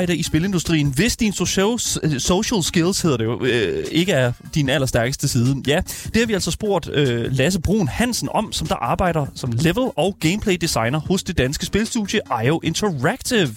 arbejde i spilindustrien, hvis din social, øh, social skills, hedder det jo, øh, ikke er din allerstærkeste side? Ja, det har vi altså spurgt øh, Lasse Brun Hansen om, som der arbejder som level- og gameplay designer hos det danske spilstudie IO Interactive.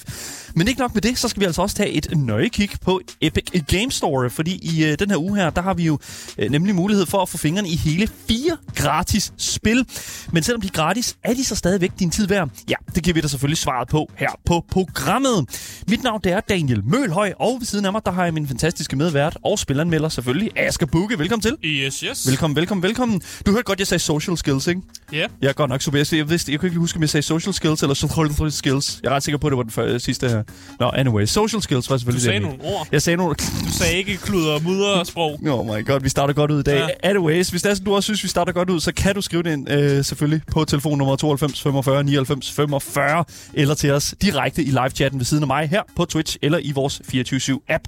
Men ikke nok med det, så skal vi altså også tage et nøje kig på Epic Game Store, fordi i øh, den her uge her, der har vi jo øh, nemlig mulighed for at få fingrene i hele fire gratis spil. Men selvom de er gratis, er de så stadigvæk din tid værd? Ja, det giver vi dig selvfølgelig svaret på her på programmet. Mit navn det er Daniel Mølhøj, og ved siden af mig, der har jeg min fantastiske medvært og spilanmelder selvfølgelig, Asger Bukke. Velkommen til. Yes, yes. Velkommen, velkommen, velkommen. Du hørte godt, jeg sagde social skills, ikke? Ja. Yeah. Ja, godt nok super. Jeg, jeg, vidste, jeg kunne ikke huske, om jeg sagde social skills eller social skills. Jeg er ret sikker på, at det var den første, sidste her. Nå, anyway. Social skills var selvfølgelig Du sagde det. nogle ord. Jeg sagde nogle... Du sagde ikke kluder og mudder og sprog. Oh my god, vi starter godt ud i dag. Ja. Ja. Anyways, hvis det er sådan, du også synes, vi starter godt ud, så kan du skrive det ind øh, selvfølgelig på telefonnummer 92 45 99 45, eller til os direkte i live-chatten ved siden af mig her på Twitch, eller i vores 24-7-app.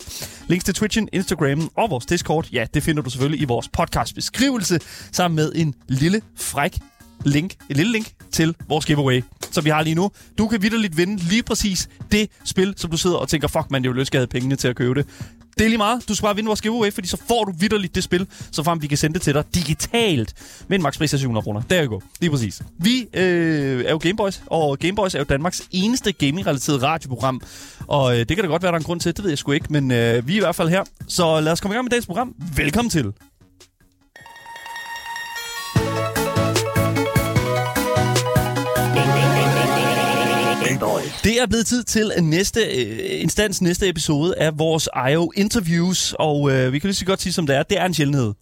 Links til Twitchen, Instagram og vores Discord, ja, det finder du selvfølgelig i vores podcast-beskrivelse, sammen med en lille fræk link, et lille link til vores giveaway, som vi har lige nu. Du kan vidderligt vinde lige præcis det spil, som du sidder og tænker, fuck man, det ville ønske, jeg havde pengene til at købe det. Det er lige meget. Du skal bare vinde vores giveaway, fordi så får du vidderligt det spil, så frem vi kan sende det til dig digitalt med en makspris af 700 kroner. Der er go. Lige præcis. Vi øh, er jo Gameboys, og Gameboys er jo Danmarks eneste gaming-relateret radioprogram. Og øh, det kan da godt være, der er en grund til, det ved jeg sgu ikke, men øh, vi er i hvert fald her. Så lad os komme i gang med dagens program. Velkommen til. Det er blevet tid til næste øh, instans, næste episode af vores IO Interviews, og øh, vi kan lige så godt sige, som det er, det er en sjældenhed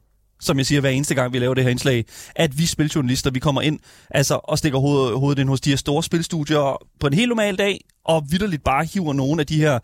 som jeg siger hver eneste gang, vi laver det her indslag, at vi spiljournalister, vi kommer ind altså, og stikker hovedet, hovedet ind hos de her store spilstudier på en helt normal dag, og vidderligt bare hiver nogle af de her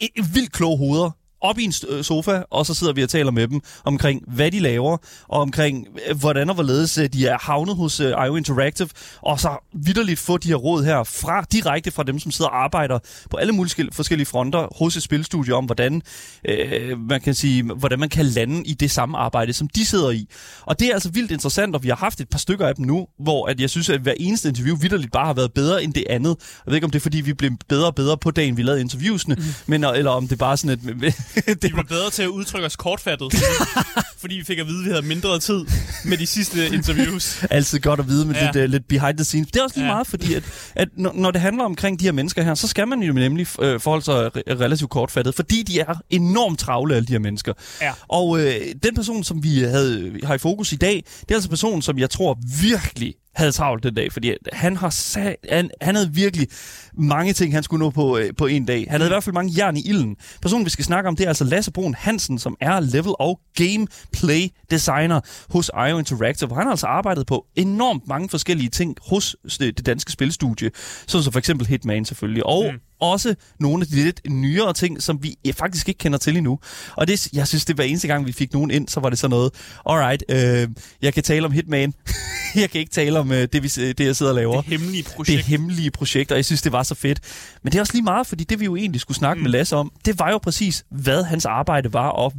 eh, vildt kloge hoveder op i en øh, sofa, og så sidder vi og taler med dem omkring, hvad de laver, og omkring, øh, hvordan og hvorledes øh, de er havnet hos IO Interactive, og så vidderligt få de her råd her fra direkte fra dem, som sidder og arbejder på alle mulige forskellige fronter hos et spilstudie om, hvordan øh, man kan sige, hvordan man kan lande i det samme arbejde, som de sidder i. Og det er altså vildt interessant, og vi har haft et par stykker af dem nu, hvor at jeg synes, at hver eneste interview vidderligt bare har været bedre end det andet. Jeg ved ikke, om det er, fordi vi blev bedre og bedre på dagen, vi lavede interviewsene, mm. men, eller om det bare sådan et... Det vi blev bedre til at udtrykke os kortfattet, fordi, fordi vi fik at vide, at vi havde mindre tid med de sidste interviews. Altid godt at vide med ja. Lidt, uh, lidt behind the scenes. Det er også lige ja. Meget, fordi at, at når, når det handler omkring de her mennesker her, så skal man jo nemlig uh, forholde sig re- relativt kortfattet, fordi de er enormt travle, alle de her mennesker. Ja. Og uh, den person, som vi havde, har i fokus i dag, det er altså en person, som jeg tror virkelig havde travlt den dag, fordi han har sat, han, han havde virkelig mange ting, han skulle nå på, øh, på en dag. Han havde i hvert fald mange jern i ilden. Personen, vi skal snakke om, det er altså Lasse Brun Hansen, som er level- og gameplay designer hos IO Interactive. Han har altså arbejdet på enormt mange forskellige ting hos det det danske spilstudie, sådan som for eksempel Hitman selvfølgelig, og mm også nogle af de lidt nyere ting, som vi faktisk ikke kender til endnu. Og det, jeg synes, det hver eneste gang, vi fik nogen ind, så var det sådan noget, alright, øh, jeg kan tale om Hitman. jeg kan ikke tale om øh, det, vi, det, jeg sidder og laver. Det hemmelige projekt. Det hemmelige projekt, og jeg synes, det var så fedt. Men det er også lige meget, fordi det vi jo egentlig skulle snakke mm. med Lasse om, det var jo præcis, hvad hans arbejde var, og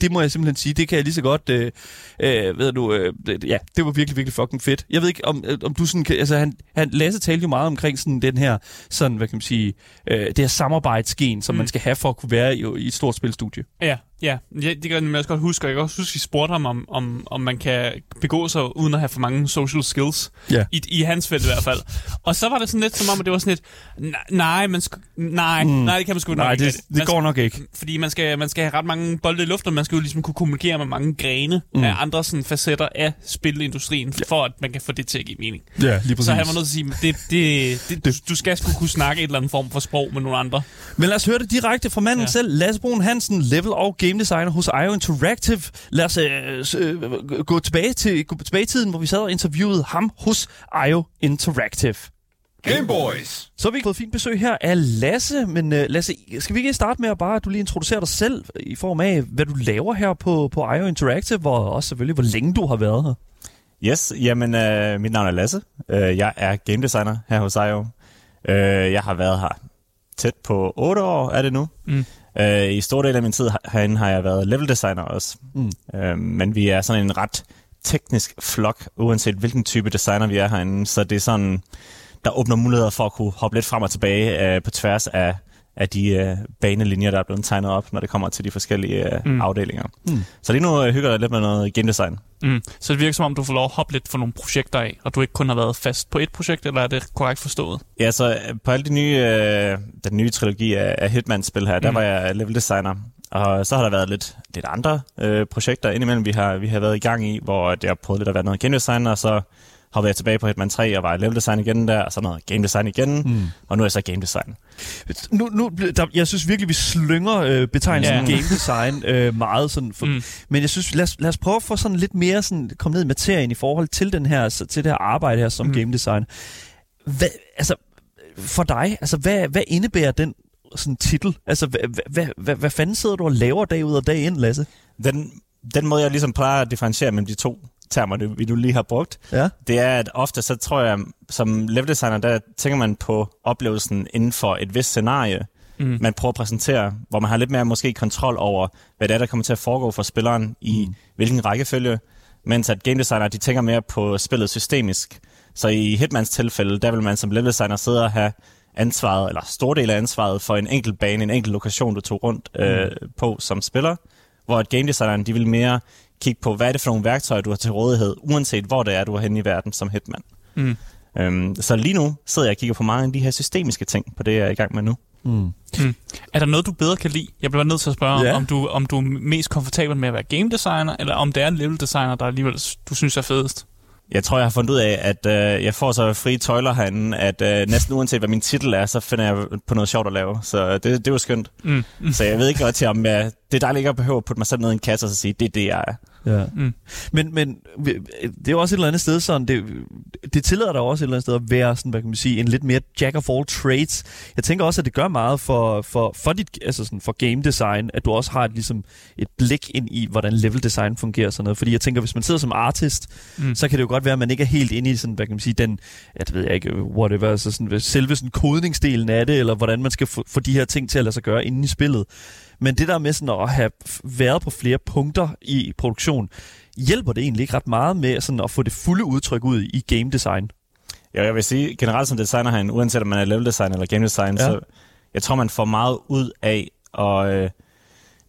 det må jeg simpelthen sige, det kan jeg lige så godt, øh, øh, ved du, øh, ja, det var virkelig, virkelig fucking fedt. Jeg ved ikke, om, øh, om du sådan kan, altså han, han, Lasse talte jo meget omkring sådan den her, sådan, hvad kan man sige, øh, det her samarbejdsgen, som mm. man skal have for at kunne være i, i et stort spilstudie. Ja, ja, ja, det kan jeg også godt huske, og jeg kan også huske, at vi spurgte ham, om, om, om man kan begå sig uden at have for mange social skills. Ja. I, I hans felt i hvert fald. Og så var det sådan lidt som om, at det var sådan lidt, "Nej, nej, man sk- nej, mm. nej, det kan man sgu nok Nej, ikke. det, det Man går nok ikke. Fordi man skal, man skal have ret mange bolde i luften, og man skal jo ligesom kunne kommunikere med mange grene mm. af andre sådan, facetter af spilindustrien, for at man kan få det til at give mening. Ja, lige præcis. Så han var nødt til at sige, det, det, det, du, du skal sgu kunne snakke et eller andet form for sprog med nogle andre. Men lad os høre det direkte fra manden ja. Ja. selv, Lasse Brun Hansen, level og game designer hos IO Interactive. Lad os øh, øh, gå, tilbage til, gå tilbage i tiden, hvor vi sad og interviewede ham hos IO Interactive. Gameboys. Så har vi fået fint besøg her af Lasse, men uh, Lasse, skal vi ikke starte med at bare, at du lige introducerer dig selv i form af, hvad du laver her på, på IO Interactive, og også selvfølgelig, hvor længe du har været her. Yes, jamen øh, mit navn er Lasse. Øh, jeg er game designer her hos IO. Øh, jeg har været her tæt på 8 år, er det nu. Mm. Øh, I stor del af min tid her- herinde har jeg været level designer også. Mm. Øh, men vi er sådan en ret teknisk flok, uanset hvilken type designer vi er herinde. Så det er sådan, der åbner muligheder for at kunne hoppe lidt frem og tilbage øh, på tværs af, af de øh, banelinjer, der er blevet tegnet op, når det kommer til de forskellige øh, mm. afdelinger. Mm. Så lige nu øh, hygger jeg lidt med noget game design. Mm. Så det virker som om, du får lov at hoppe lidt for nogle projekter af, og du ikke kun har været fast på et projekt, eller er det korrekt forstået? Ja, så øh, på alle de nye, øh, den nye trilogi af, af Hitman-spil her, mm. der var jeg level designer. Og så har der været lidt, lidt andre øh, projekter indimellem, vi har, vi har været i gang i, hvor har prøvet lidt at være noget game design, og så hoppede jeg tilbage på Hitman 3 og var i level design igen der, og så noget game design igen, mm. og nu er jeg så game design. Nu, nu, der, jeg synes virkelig, vi slynger øh, betegnelsen yeah. game design øh, meget. Sådan for, mm. Men jeg synes, lad os, lad os prøve at få sådan lidt mere sådan, komme ned i materien i forhold til, den her, til det her arbejde her som mm. game design. Hvad, altså, for dig, altså, hvad, hvad indebærer den sådan titel? Altså, hvad, hvad, hvad, hvad fanden sidder du og laver dag ud og dag ind, Lasse? Den, den måde, jeg ligesom plejer at differentiere mellem de to termer, det, vi du lige har brugt, ja. det er, at ofte så tror jeg, som level designer, der tænker man på oplevelsen inden for et vist scenarie, mm. man prøver at præsentere, hvor man har lidt mere måske kontrol over, hvad det er, der kommer til at foregå for spilleren i mm. hvilken rækkefølge, mens at game designer, de tænker mere på spillet systemisk. Så i Hitmans tilfælde, der vil man som level designer sidde og have ansvaret, eller stor del af ansvaret for en enkelt bane, en enkelt lokation, du tog rundt øh, mm. på som spiller, hvor at game designeren, de vil mere kigge på, hvad er det for nogle værktøjer, du har til rådighed, uanset hvor det er, du er henne i verden som hitman. Mm. Øhm, så lige nu sidder jeg og kigger på mange af de her systemiske ting, på det jeg er i gang med nu. Mm. Mm. Er der noget, du bedre kan lide? Jeg bliver nødt til at spørge, yeah. om, du, om du er mest komfortabel med at være game designer, eller om det er en level designer, der alligevel du synes er fedest? Jeg tror, jeg har fundet ud af, at øh, jeg får så frie tøjler herinde, at øh, næsten uanset hvad min titel er, så finder jeg på noget sjovt at lave. Så det, det var skønt. Mm. Så jeg ved ikke godt til, om jeg, det er dejligt ikke at behøve at putte mig selv ned i en kasse og så sige, det er det, jeg er. Ja. Mm. Men, men det er jo også et eller andet sted sådan, det, det tillader dig også et eller andet sted at være sådan, hvad kan man sige, en lidt mere jack of all trades. Jeg tænker også, at det gør meget for, for, for, dit, altså sådan, for game design, at du også har et, ligesom, et blik ind i, hvordan level design fungerer sådan noget. Fordi jeg tænker, hvis man sidder som artist, mm. så kan det jo godt være, at man ikke er helt inde i sådan, hvad kan man sige, den, jeg ved ikke, whatever, altså sådan, selve sådan kodningsdelen af det, eller hvordan man skal få, få de her ting til at lade sig gøre inde i spillet. Men det der med sådan at have været på flere punkter i produktion, hjælper det egentlig ikke ret meget med sådan at få det fulde udtryk ud i game design? Ja, jeg vil sige, generelt som designer herinde, uanset om man er level design eller game design, ja. så jeg tror, man får meget ud af at, øh,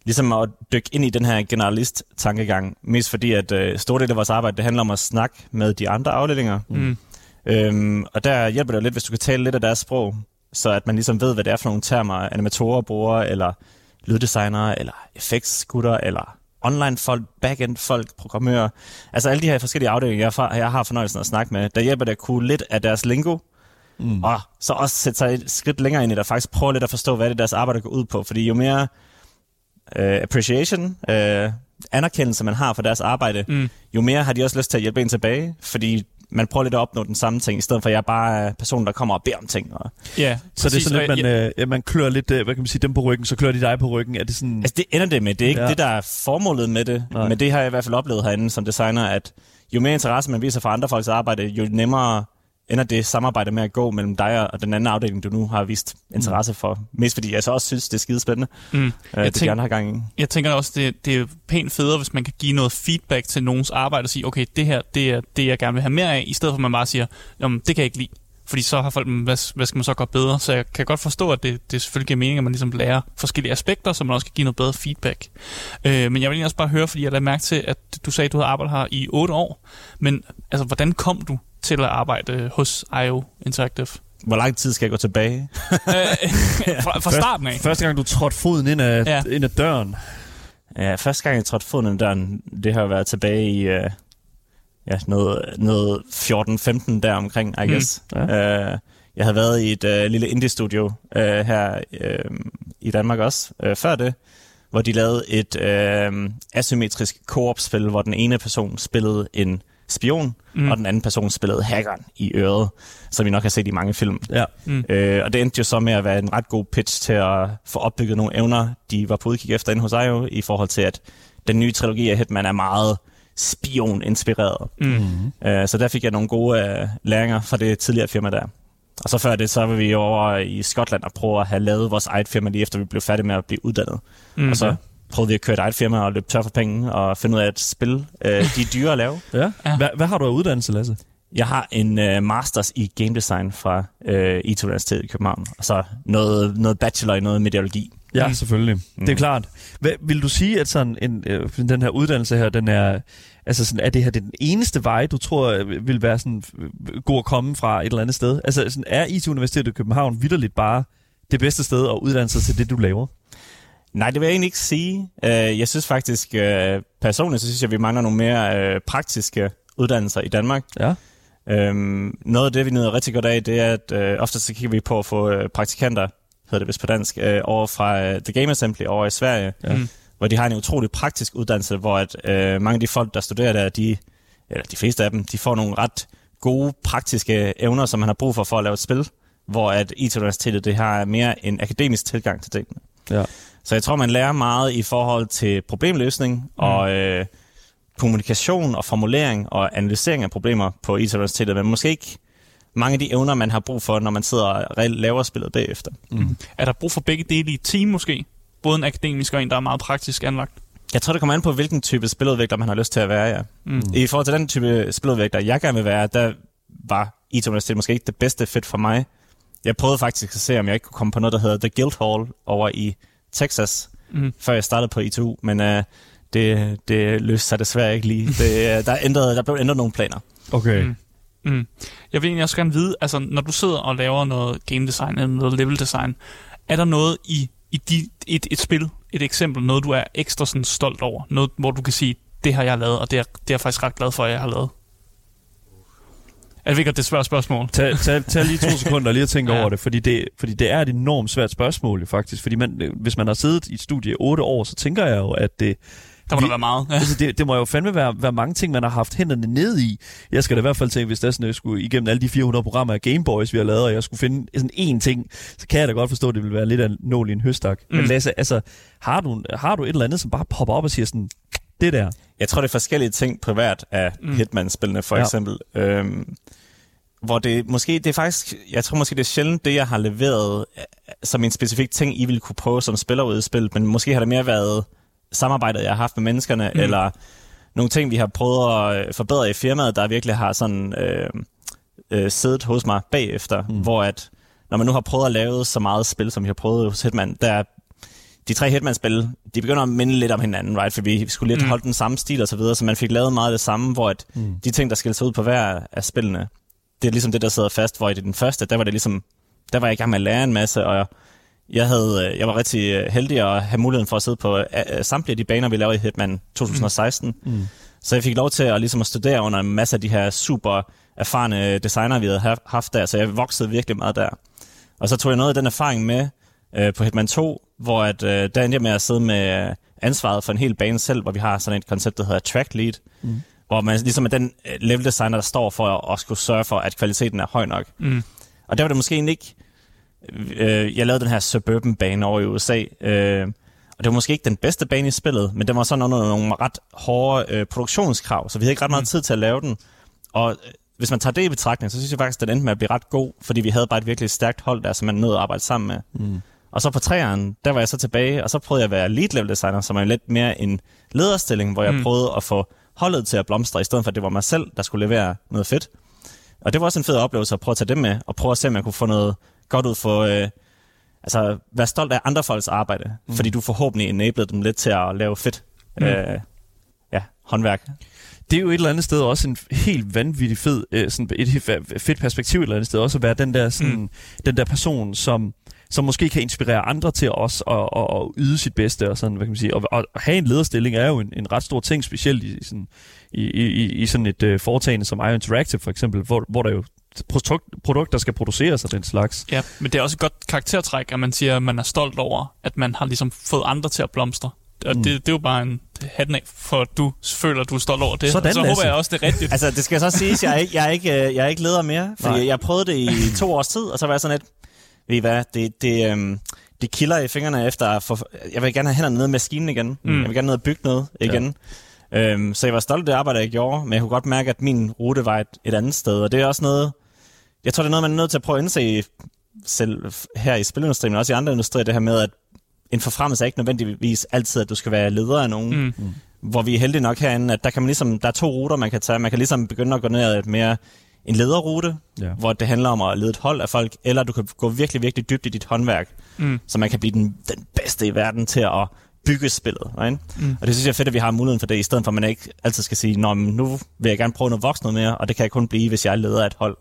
ligesom at dykke ind i den her generalist-tankegang. Mest fordi, at øh, store del af vores arbejde, det handler om at snakke med de andre afdelinger. Mm. Øhm, og der hjælper det jo lidt, hvis du kan tale lidt af deres sprog, så at man ligesom ved, hvad det er for nogle termer, animatorer bruger, eller lyddesignere, eller effektskutter, eller online-folk, backend-folk, programmører. Altså alle de her forskellige afdelinger, jeg, jeg har fornøjelsen at snakke med, der hjælper det at kunne lidt af deres lingo, mm. og så også sætte sig et skridt længere ind i det, og faktisk prøve lidt at forstå, hvad det deres arbejde går ud på. Fordi jo mere uh, appreciation, uh, anerkendelse man har for deres arbejde, mm. jo mere har de også lyst til at hjælpe en tilbage, fordi man prøver lidt at opnå den samme ting, i stedet for at jeg bare er personen, der kommer og beder om ting. Og... Ja, så præcis, det er sådan lidt, man, øh, man klør lidt, øh, hvad kan man sige, dem på ryggen, så klør de dig på ryggen. Er det sådan... Altså det ender det med, det er ikke ja. det, der er formålet med det, Nej. men det har jeg i hvert fald oplevet herinde som designer, at jo mere interesse man viser for andre folks arbejde, jo nemmere ender det samarbejde med at gå mellem dig og den anden afdeling, du nu har vist interesse for. Mest fordi jeg så også synes, det er skide spændende. Mm. Øh, det tænk, har gang i. Jeg tænker også, det, det er pænt federe, hvis man kan give noget feedback til nogens arbejde og sige, okay, det her det er det, jeg gerne vil have mere af, i stedet for at man bare siger, det kan jeg ikke lide. Fordi så har folk, hvad, hvad skal man så gøre bedre? Så jeg kan godt forstå, at det, det selvfølgelig giver mening, at man ligesom lærer forskellige aspekter, så man også kan give noget bedre feedback. Øh, men jeg vil også bare høre, fordi jeg lagde mærke til, at du sagde, at du havde arbejdet her i 8 år. Men altså, hvordan kom du til at arbejde hos IO Interactive? Hvor lang tid skal jeg gå tilbage? fra, fra starten af. Første gang, du trådte foden ind af, ja. ind af døren. Ja, første gang, jeg trådte foden ind ad døren, det har været tilbage i uh, ja, noget, noget 14-15 der omkring, I mm. guess. Ja. Uh, jeg havde været i et uh, lille indie-studio uh, her uh, i Danmark også, uh, før det, hvor de lavede et uh, asymmetrisk co-op-spil, hvor den ene person spillede en spion, mm. og den anden person spillede hackeren i øret, som vi nok har set i mange film. Ja. Mm. Øh, og det endte jo så med at være en ret god pitch til at få opbygget nogle evner, de var på udkig efter inde hos IO, i forhold til, at den nye trilogi af Hitman er meget spion-inspireret. Mm. Øh, så der fik jeg nogle gode uh, læringer fra det tidligere firma der. Og så før det, så var vi over i Skotland og prøve at have lavet vores eget firma lige efter vi blev færdige med at blive uddannet. Mm. Og så prøvede vi at køre et eget firma og løbe tør for penge og finde ud af, at spil, øh, de er dyre at lave. Ja. Ja. Hvad, hvad har du af uddannelse, Lasse? Jeg har en øh, masters i game design fra øh, IT Universitetet i København, og så noget, noget bachelor i noget mediologi. Ja, Mm. selvfølgelig. Mm. Det er klart. Hvad, vil du sige, at sådan en, øh, den her uddannelse her, den er, altså sådan, er det her den eneste vej, du tror øh, vil være sådan øh, god at komme fra et eller andet sted? Altså sådan, er IT Universitetet i København vidderligt bare det bedste sted at uddanne sig til det, du laver? Nej, det vil jeg egentlig ikke sige. Øh, jeg synes faktisk, øh, personligt, så synes jeg, at vi mangler nogle mere øh, praktiske uddannelser i Danmark. Ja. Øhm, noget af det, vi nyder rigtig godt af, det er, at øh, ofte så kigger vi på at få øh, praktikanter, hedder det vist på dansk, øh, over fra øh, The Game Assembly over i Sverige, Ja. Mm. hvor de har en utrolig praktisk uddannelse, hvor at, øh, mange af de folk, der studerer der, de, eller de fleste af dem, de får nogle ret gode praktiske evner, som man har brug for for at lave et spil, hvor at IT-universitetet det har mere en akademisk tilgang til tingene. Ja. Så jeg tror, man lærer meget i forhold til problemløsning mm. og øh, kommunikation og formulering og analysering af problemer på IT-universitetet, men måske ikke mange af de evner, man har brug for, når man sidder og laver spillet bagefter. Er der brug for begge dele i et team måske? Både en akademisk og en, der er meget praktisk anlagt. Jeg tror, det kommer an på, hvilken type spiludvikler man har lyst til at være, ja. Mm. I forhold til den type spiludvikler, jeg gerne vil være, der var IT-universitetet måske ikke det bedste fedt for mig. Jeg prøvede faktisk at se, om jeg ikke kunne komme på noget, der hedder The Guildhall over i Texas, Mm. før jeg startede på ITU, men uh, det, det løste sig desværre ikke lige. Det, uh, der, ændrede, der blev ændret nogle planer. Okay. Mm. Mm. Jeg vil egentlig også gerne vide, altså når du sidder og laver noget game design eller noget level design, er der noget i, i de, et, et spil, et eksempel, noget du er ekstra sådan stolt over? Noget, hvor du kan sige, det har jeg lavet, og det er, det er jeg faktisk ret glad for, at jeg har lavet? Om det er et svært spørgsmål. Tag, tag, tag lige to sekunder lige at tænke Ja. over det, fordi det, fordi det er et enormt svært spørgsmål jo faktisk. Fordi man, øh, hvis man har siddet i et studie i otte år, så tænker jeg jo, at det, Der må Vi- der være meget. Ja. altså det, det må jo fandme være, være mange ting, man har haft hænderne ned i. Jeg skal da i hvert fald tænke, hvis der sådan, jeg skulle igennem alle de 400 programmer af Gameboys, vi har lavet, og jeg skulle finde sådan én ting, så kan jeg da godt forstå, at det vil være lidt af en nål i en høstak. Mm. Men. Lasse, altså, har du, har du et eller andet, som bare popper op og siger sådan, det der? Jeg tror, det er forskellige ting på hvert af Mm. Hitman-spillene, for Ja. eksempel. Øhm, hvor det måske, det er faktisk, jeg tror måske, det er sjældent det, jeg har leveret øh, som en specifik ting, I ville kunne prøve som spiller ude i spil, men måske har det mere været samarbejdet, jeg har haft med menneskerne, Mm. eller nogle ting, vi har prøvet at øh, forbedre i firmaet, der virkelig har sådan øh, øh, siddet hos mig bagefter, mm. hvor at, når man nu har prøvet at lave så meget spil, som vi har prøvet hos Hitman, der de tre Hitman-spil, de begynder at minde lidt om hinanden, right? For vi skulle lidt Mm. mm. holde den samme stil og så videre, så man fik lavet meget af det samme, hvor at Mm. de ting, der skilte sig ud på hver af spillene, det er ligesom det, der sidder fast, hvor i den første, der var det ligesom, der var jeg i gang med at lære en masse, og jeg, havde, øh, jeg var rigtig øh, heldig at have muligheden for at sidde på øh, samtlige af de baner, vi lavede i Hitman 2016. Mm. Så jeg fik lov til at, ligesom at studere under en masse af de her super erfarne designer, vi havde haf- haft der, så jeg voksede virkelig meget der. Og så tog jeg noget af den erfaring med øh, på Hitman 2, hvor at, øh, der endte jeg med at sidde med ansvaret for en hel bane selv, hvor vi har sådan et koncept, der hedder track lead, Mm. hvor man ligesom er den øh, level designer, der står for at, skulle sørge for, at kvaliteten er høj nok. Mm. Og der var det måske egentlig ikke... Øh, jeg lavede den her suburban bane over i USA, øh, og det var måske ikke den bedste bane i spillet, men den var sådan under nogle ret hårde øh, produktionskrav, så vi havde ikke ret meget Mm. tid til at lave den. Og øh, hvis man tager det i betragtning, så synes jeg faktisk, at den endte med at blive ret god, fordi vi havde bare et virkelig stærkt hold der, som man nødt at arbejde sammen med. Mm. Og så på træeren, der var jeg så tilbage, og så prøvede jeg at være lead level designer, som er lidt mere en lederstilling, hvor jeg Mm. prøvede at få holdet til at blomstre, i stedet for at det var mig selv, der skulle levere noget fedt. Og det var også en fed oplevelse at prøve at tage det med, og prøve at se, om jeg kunne få noget godt ud for... Øh, altså, være stolt af andre folks arbejde, mm. fordi du forhåbentlig enablede dem lidt til at lave fedt Mm. øh, ja, håndværk. det er jo et eller andet sted også en helt vanvittig fed, øh, sådan et fedt perspektiv et eller andet sted også at være den der, sådan, mm. den der person, som, som måske kan inspirere andre til også at, at, at yde sit bedste og sådan, hvad kan man sige, og, og at have en lederstilling er jo en, en ret stor ting, specielt i, i sådan, i, i, i sådan et uh, foretagende som IO Interactive for eksempel, hvor, hvor der jo produkt, produkter skal produceres og den slags. Ja, men det er også et godt karaktertræk, at man siger, at man er stolt over, at man har ligesom fået andre til at blomstre. Og Mm. det, det er jo bare en hatten af, for at du føler, at du er stolt over det. Sådan, og så Lasse. håber jeg også, det er rigtigt. Altså, det skal så siges, jeg er ikke, jeg er ikke, øh, jeg er ikke leder mere, Nej. fordi jeg prøvede det i to års tid, og så var jeg sådan lidt, ved I hvad, det, det, øhm, det kilder i fingrene efter, at få, jeg vil gerne have hænderne nede i maskinen igen. Mm. Mm. Jeg vil gerne ned og bygge noget igen. Ja. Øhm, så jeg var stolt af det arbejde, jeg gjorde, men jeg kunne godt mærke, at min rute var et, et andet sted, og det er også noget, jeg tror, det er noget, man er nødt til at prøve at indse selv her i spilindustrien, men også i andre industrier, det her med, at en forfremmelse er ikke nødvendigvis altid, at du skal være leder af nogen. Mm. Hvor vi er heldige nok herinde, at der, kan man ligesom, der er to ruter, man kan tage. Man kan ligesom begynde at gå ned ad et mere en lederrute, Ja. hvor det handler om at lede et hold af folk, eller du kan gå virkelig, virkelig dybt i dit håndværk, Mm. så man kan blive den, den bedste i verden til at bygge spillet. Right? Mm. Og det synes jeg er fedt, at vi har muligheden for det, i stedet for at man ikke altid skal sige, Nå, men nu vil jeg gerne prøve noget voksen noget mere, og det kan jeg kun blive, hvis jeg er leder af et hold.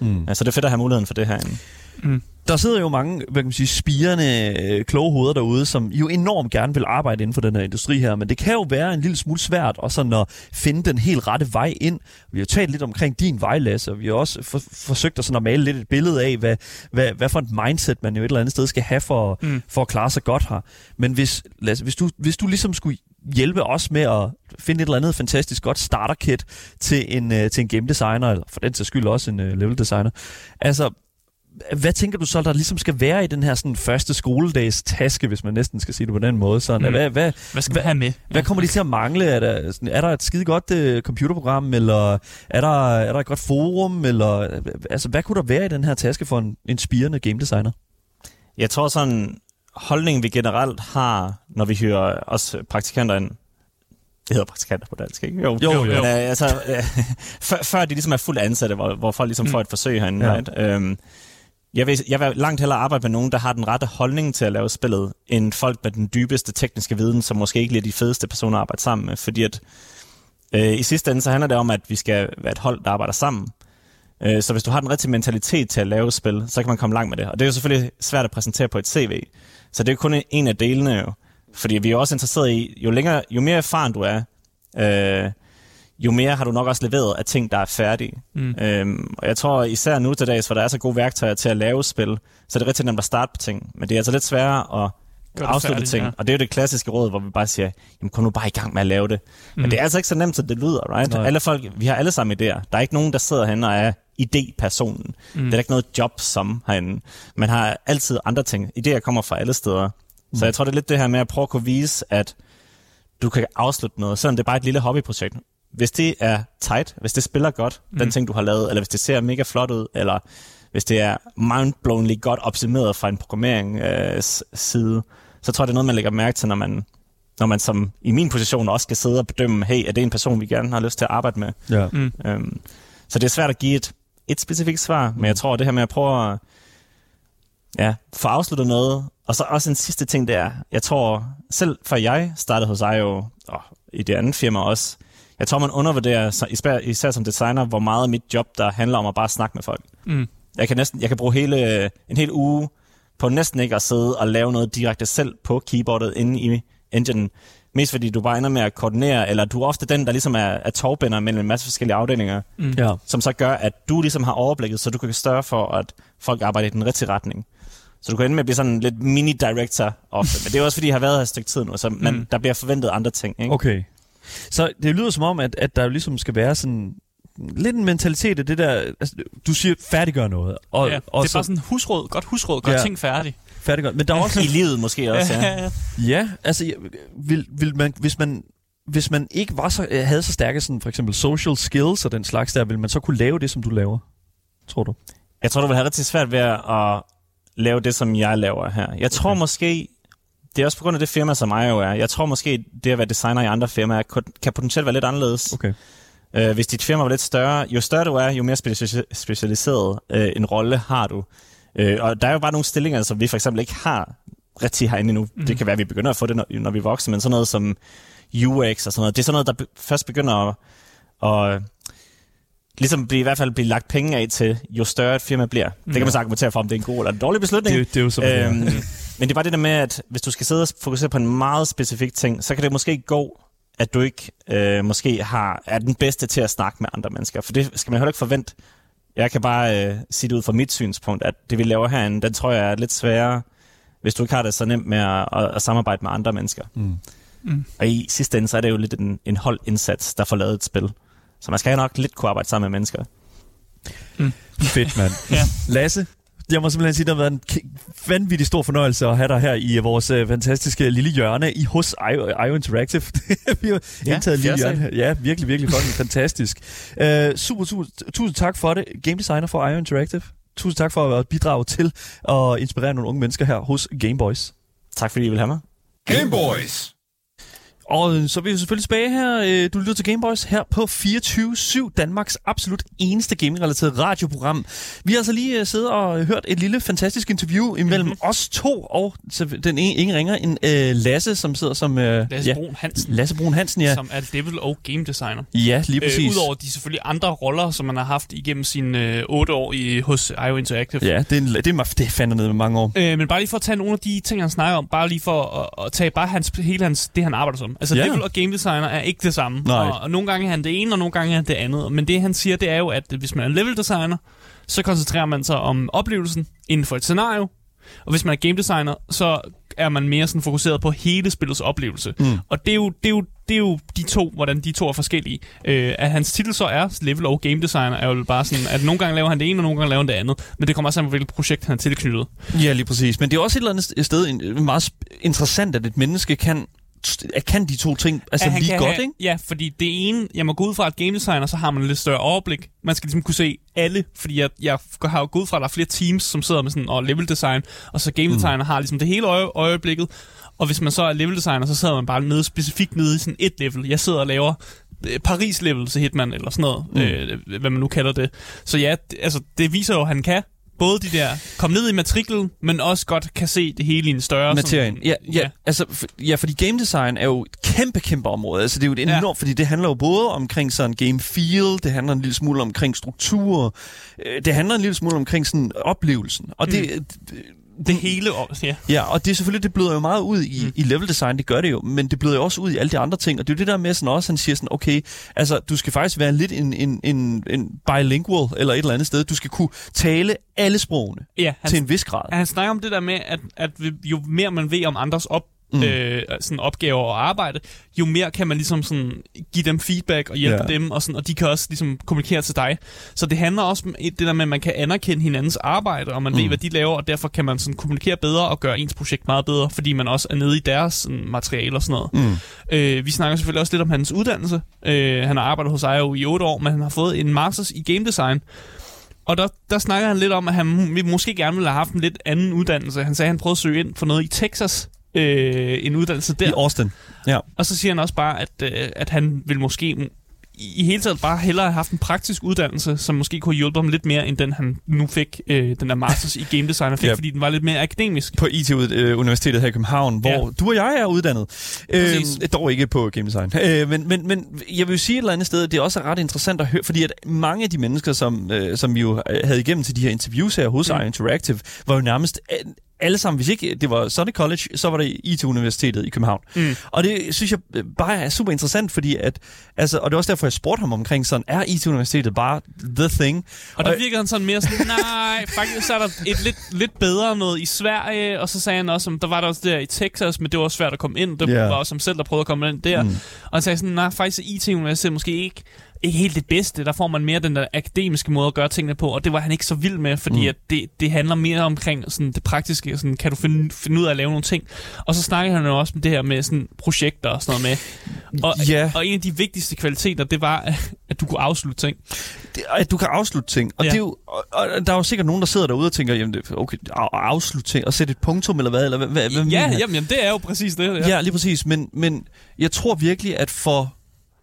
Mm. Ja, så det er fedt at have muligheden for det herinde. Mm. Der sidder jo mange, hvad kan man sige, spirende, øh, kloge hoveder derude, som jo enormt gerne vil arbejde inden for den her industri her, men det kan jo være en lille smule svært og sådan at finde den helt rette vej ind. Vi har jo talt lidt omkring din vej, Lasse, og vi har også for, forsøgt at, sådan at male lidt et billede af, hvad, hvad, hvad for et mindset man jo et eller andet sted skal have for, Mm. for at klare sig godt her. Men hvis, Lasse, hvis, du, hvis du ligesom skulle hjælpe os med at finde et eller andet fantastisk godt starter-kit til en, øh, til en game designer, eller for den sags skyld også en øh, level designer, altså hvad tænker du så, der ligesom skal være i den her sådan, første skoledags taske, hvis man næsten skal sige det på den måde? Sådan, Mm. hvad, hvad, Hvad skal vi have med? hvad kommer de til at mangle? Er der, sådan, er der et skide godt uh, computerprogram, eller er der, er der et godt forum? Eller, øh, altså, hvad kunne der være i den her taske for en inspirerende game designer? Jeg tror sådan, holdningen vi generelt har, når vi hyrer også praktikanter ind, det hedder praktikanter på dansk, ikke? Jo, jo. Men, øh, altså, øh, før, før de ligesom er fuldt ansatte, hvor, hvor folk ligesom Mm. får et forsøg herinde. Ja. Ja. Right? Øhm, jeg, vil, jeg vil langt hellere arbejde med nogen, der har den rette holdning til at lave spillet, end folk med den dybeste tekniske viden, som måske ikke er de fedeste personer at arbejde sammen med. Fordi at øh, i sidste ende, så handler det om, at vi skal være et hold, der arbejder sammen. Øh, så hvis du har den rigtige mentalitet til at lave spil, så kan man komme langt med det. Og det er jo selvfølgelig svært at præsentere på et CV. Så det er jo kun en af delene jo. Fordi vi er også interesseret i, jo, længere, jo mere erfaren du er, øh, jo mere har du nok også leveret af ting, der er færdige. Mm. Øhm, og jeg tror især nu til dags, hvor der er så gode værktøjer til at lave spil, så er det rigtig nemt at starte på ting. Men det er altså lidt sværere at Gør afslutte færdigt, ting. ja. Og det er jo det klassiske råd, hvor vi bare siger, jamen kom nu bare i gang med at lave det. Mm. Mm. Men det er altså ikke så nemt, som det lyder, right? Nej. Alle folk, vi har alle sammen idéer. Der er ikke nogen, der sidder herinde og er idépersonen. Mm. Det er ikke noget job som herinde. Man har altid andre ting. Idéer kommer fra alle steder. Mm. Så jeg tror, det er lidt det her med at prøve at kunne vise, at du kan afslutte noget, selvom det er bare et lille hobbyprojekt. Hvis det er tight, hvis det spiller godt, mm. den ting, du har lavet, eller hvis det ser mega flot ud, eller hvis det er mindblowingly godt optimeret fra en programmering øh, så tror jeg, det er noget, man lægger mærke til, når man, når man som i min position også skal sidde og bedømme, hey, er det en person, vi gerne har lyst til at arbejde med? Ja. Mm. Øhm, så det er svært at give et, et specifikt svar, men jeg tror, det her med at prøve at ja, få afsluttet noget, og så også en sidste ting, det er, jeg tror, selv før jeg startede hos IO, og i det andet firma også, jeg tror, man undervurderer, især, især som designer, hvor meget af mit job, der handler om at bare snakke med folk. Mm. Jeg kan næsten, jeg kan bruge hele, en hel uge på næsten ikke at sidde og lave noget direkte selv på keyboardet inde i engine. Mest fordi du bare ender med at koordinere, eller du er ofte den, der ligesom er, er tovbinder mellem en masse forskellige afdelinger, Mm. ja. som så gør, at du ligesom har overblikket, så du kan større for, at folk arbejder i den rigtige retning. Så du kan ende med at blive sådan lidt mini-director ofte. Men det er også fordi, jeg har været her et stykke tid nu, så man, Mm. der bliver forventet andre ting. Ikke? Okay. Så det lyder som om, at, at der jo ligesom skal være sådan lidt en mentalitet af det der, altså, du siger færdiggør noget. Og, ja, og det er bare sådan husråd, godt husråd, godt Ja. ja. ting færdig. færdiggør. Men der er også I livet måske også, ja. ja. Ja, altså jeg- vil, vil man, hvis man hvis man ikke var så, havde så stærke sådan, for eksempel social skills og den slags der, vil man så kunne lave det, som du laver? Tror du? Jeg tror, du vil have rigtig svært ved at lave det, som jeg laver her. Jeg tror Okay. måske, det er også på grund af det firma, som jeg jo er. Jeg tror måske, det at være designer i andre firmaer, kan potentielt være lidt anderledes. Okay. Øh, hvis dit firma var lidt større, jo større du er, jo mere speci- specialiseret øh, en rolle har du. Øh, og der er jo bare nogle stillinger, som vi for eksempel ikke har rigtig herinde endnu. Mm. Det kan være, at vi begynder at få det, når, når vi er voksne, men sådan noget som UX og sådan noget, det er sådan noget, der be- først begynder at, at ligesom blive, i hvert fald blive lagt penge af til, jo større et firma bliver. Det kan man så argumentere for, om det er en god eller en dårlig beslutning. Det, det er jo øhm, Øhm, men det bare det der med, at hvis du skal sidde og fokusere på en meget specifik ting, så kan det måske gå, at du ikke øh, måske har, er den bedste til at snakke med andre mennesker. For det skal man heller ikke forvente. Jeg kan bare øh, sige det ud fra mit synspunkt, at det vi laver herinde, den tror jeg er lidt sværere, hvis du ikke har det så nemt med at, at, at samarbejde med andre mennesker. Mm. Mm. Og i sidste ende, så er det jo lidt en, en holdindsats, der får lavet et spil. Så man skal nok lidt kunne arbejde sammen med mennesker. Fedt, mand. Ja. Lasse, jeg må simpelthen sige, at det har været en vanvittig stor fornøjelse at have dig her i vores uh, fantastiske lille hjørne i hos IO, IO Interactive. Vi har Ja, indtaget et lille hjørne her. Ja, virkelig, virkelig fucking fantastisk. Uh, super, super, tusind tak for det, game designer for IO Interactive. Tusind tak for at bidrage til at inspirere nogle unge mennesker her hos Gameboys. Tak fordi I vil have mig. Gameboys. Og øh, så er vi jo selvfølgelig tilbage her. Øh, Du lytter til Gameboys her på 24-7, Danmarks absolut eneste gaming-relateret radioprogram. Vi har altså lige øh, siddet og hørt et lille fantastisk interview imellem mm-hmm. os to og så den ene, ingen ringer en øh, Lasse, som sidder som... Øh, Lasse ja, Brun Hansen, Lasse Brun Hansen, ja. som er level og game designer. Ja, lige præcis. Øh, Udover de selvfølgelig andre roller, som man har haft igennem sine øh, otte år i, hos IO Interactive. Ja, det er, en, det er, det er fandme nede med mange år. Øh, men bare lige for at tage nogle af de ting, han snakker om, bare lige for at, at tage bare hans, hele hans, det, han arbejder som. Altså, Ja. level og game designer er ikke det samme. Nej. Og, og nogle gange er han det ene, og nogle gange er han det andet. Men det, han siger, det er jo, at hvis man er level designer, så koncentrerer man sig om oplevelsen inden for et scenario. Og hvis man er game designer, så er man mere sådan fokuseret på hele spillets oplevelse. Mm. Og det er, jo, det, er jo, det er jo de to, hvordan de to er forskellige. Øh, at hans titel så er level og game designer, er jo bare sådan, at nogle gange laver han det ene, og nogle gange laver han det andet. Men det kommer også an på, hvilket projekt han er tilknyttet. Ja, lige præcis. Men det er også et eller andet sted meget interessant, at et menneske kan, kan de to ting altså han lige godt, have, ikke? Ja, fordi det ene, jeg må gå ud fra, at game designer, så har man et lidt større overblik. Man skal ligesom kunne se alle, fordi jeg, jeg har jo gået ud fra, at der er flere teams, som sidder med sådan og level design, og så game designer har ligesom det hele øje, øjeblikket. Og hvis man så er level designer, så sidder man bare nede, specifikt nede i sådan et level. Jeg sidder og laver øh, Paris-level til Hitman, eller sådan noget, mm. øh, hvad man nu kalder det. Så ja, altså, det viser jo, at han kan både de der, komme ned i matriklen, men også godt kan se det hele i en større... Materien. Sådan, Ja, ja, altså, f- ja, fordi game design er jo et kæmpe, kæmpe område. Altså, det er jo et Ja. enormt, fordi det handler jo både omkring sådan game feel, det handler en lille smule omkring struktur, øh, det handler en lille smule omkring sådan oplevelsen. Og det, det hele, og- ja. Ja, og det er selvfølgelig, det bløder jo meget ud i, mm. i level design, det gør det jo, men det bløder jo også ud i alle de andre ting, og det er jo det der med sådan også, han siger sådan, okay, altså du skal faktisk være lidt en, en, en, en bilingual eller et eller andet sted, du skal kunne tale alle sprogene Ja, han, til en vis grad. han snakker om det der med, at, at jo mere man ved om andres op, mm. øh, sådan opgaver og arbejde, jo mere kan man ligesom sådan give dem feedback og hjælpe Ja. dem, og, sådan, og de kan også ligesom kommunikere til dig. Så det handler også om det der med, at man kan anerkende hinandens arbejde, og man mm. ved, hvad de laver, og derfor kan man sådan kommunikere bedre og gøre ens projekt meget bedre, fordi man også er nede i deres sådan, materiale og sådan noget. Mm. Øh, vi snakker selvfølgelig også lidt om hans uddannelse. Øh, han har arbejdet hos IO i 8 år, men han har fået en masters i game design. Og der, der snakker han lidt om, at han måske gerne ville have haft en lidt anden uddannelse. Han sagde, at han prøvede at søge ind for noget i Texas, øh, en uddannelse der. I Austin. Ja. Og så siger han også bare, at, øh, at han vil måske i hele taget bare hellere have haft en praktisk uddannelse, som måske kunne hjælpe ham lidt mere, end den han nu fik, øh, den der masters i game design, fik, Ja. fordi den var lidt mere akademisk. På IT-universitetet her i København, hvor Ja. du og jeg er uddannet. Præcis. Øh, dog ikke på game design. Øh, men, men, men jeg vil jo sige et eller andet sted, at det er også ret interessant at høre, fordi at mange af de mennesker, som, øh, som vi jo øh, havde igennem til de her interviews her hos Mm. mm. Interactive, var jo nærmest øh, alle sammen, hvis ikke det var Sonic College, så var det IT-universitetet i København. Mm. Og det synes jeg bare er super interessant, fordi at, altså, og det er også derfor, jeg spurgte ham omkring sådan, er IT-universitetet bare the thing? Og der virkede han sådan mere sådan, nej, faktisk så er der et lidt, lidt bedre noget i Sverige, og så sagde han også, at der var der også der i Texas, men det var også svært at komme ind. Det Ja. var også ham selv, der prøvede at komme ind der. Mm. Og han sagde sådan, nej, faktisk er IT-universitetet måske ikke, ikke helt det bedste. Der får man mere den der akademiske måde at gøre tingene på, og det var han ikke så vild med, fordi Mm. at det, det handler mere omkring sådan det praktiske, sådan, kan du finde, finde ud af at lave nogle ting. Og så snakker han jo også om det her med sådan projekter og sådan noget med. Og, Ja. og en af de vigtigste kvaliteter, det var, at du kunne afslutte ting. det, at du kan afslutte ting. Og, Ja. det er jo, og, og der er jo sikkert nogen, der sidder derude og tænker, jamen, det- okay, af- afslutte ting og sætte et punktum, eller hvad? Eller hvad, hvad, Ja, jamen, jamen, det er jo præcis det. Ja. ja, lige præcis. Men, men jeg tror virkelig, at for...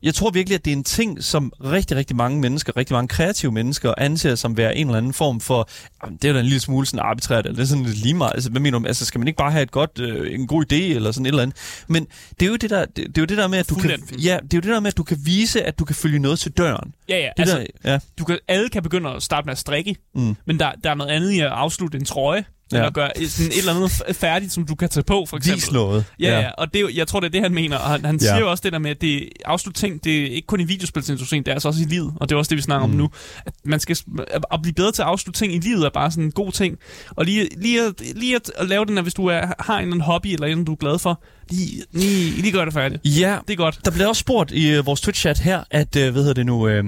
Jeg tror virkelig, at det er en ting, som rigtig, rigtig mange mennesker, rigtig mange kreative mennesker, anser som være en eller anden form for, det er jo da en lille smule sådan arbitrært, eller det er sådan lidt lige meget. Altså, hvad mener du? Altså, skal man ikke bare have et godt, øh, en god idé, eller sådan et eller andet? Men det er jo det der, det, det er jo det der med, at du kan, ja, det er jo det der med, at du kan vise, at du kan følge noget til døren. Ja, ja. Det Altså, der, ja. du kan, alle kan begynde at starte med at strikke, Mm. men der, der er noget andet i at afslutte en trøje, Ja. eller gøre sådan et eller andet færdigt, som du kan tage på, for eksempel. Vis noget. Ja, ja, og det, jeg tror, det er det, han mener. Og han, han siger Ja. jo også det der med, at det afslut ting, det er ikke kun i videospilsindustrien, det er altså også i livet. Og det er også det, vi snakker mm. om nu. At man skal at, blive bedre til at afslutte ting i livet er bare sådan en god ting. Og lige, lige, at, lige at, at lave den her, hvis du er, har en eller anden hobby, eller en, du er glad for, lige, lige, lige gør det færdigt. Ja, Det er godt. Der bliver også spurgt i øh, vores Twitch-chat her, at, øh, hvad hedder det nu, øh,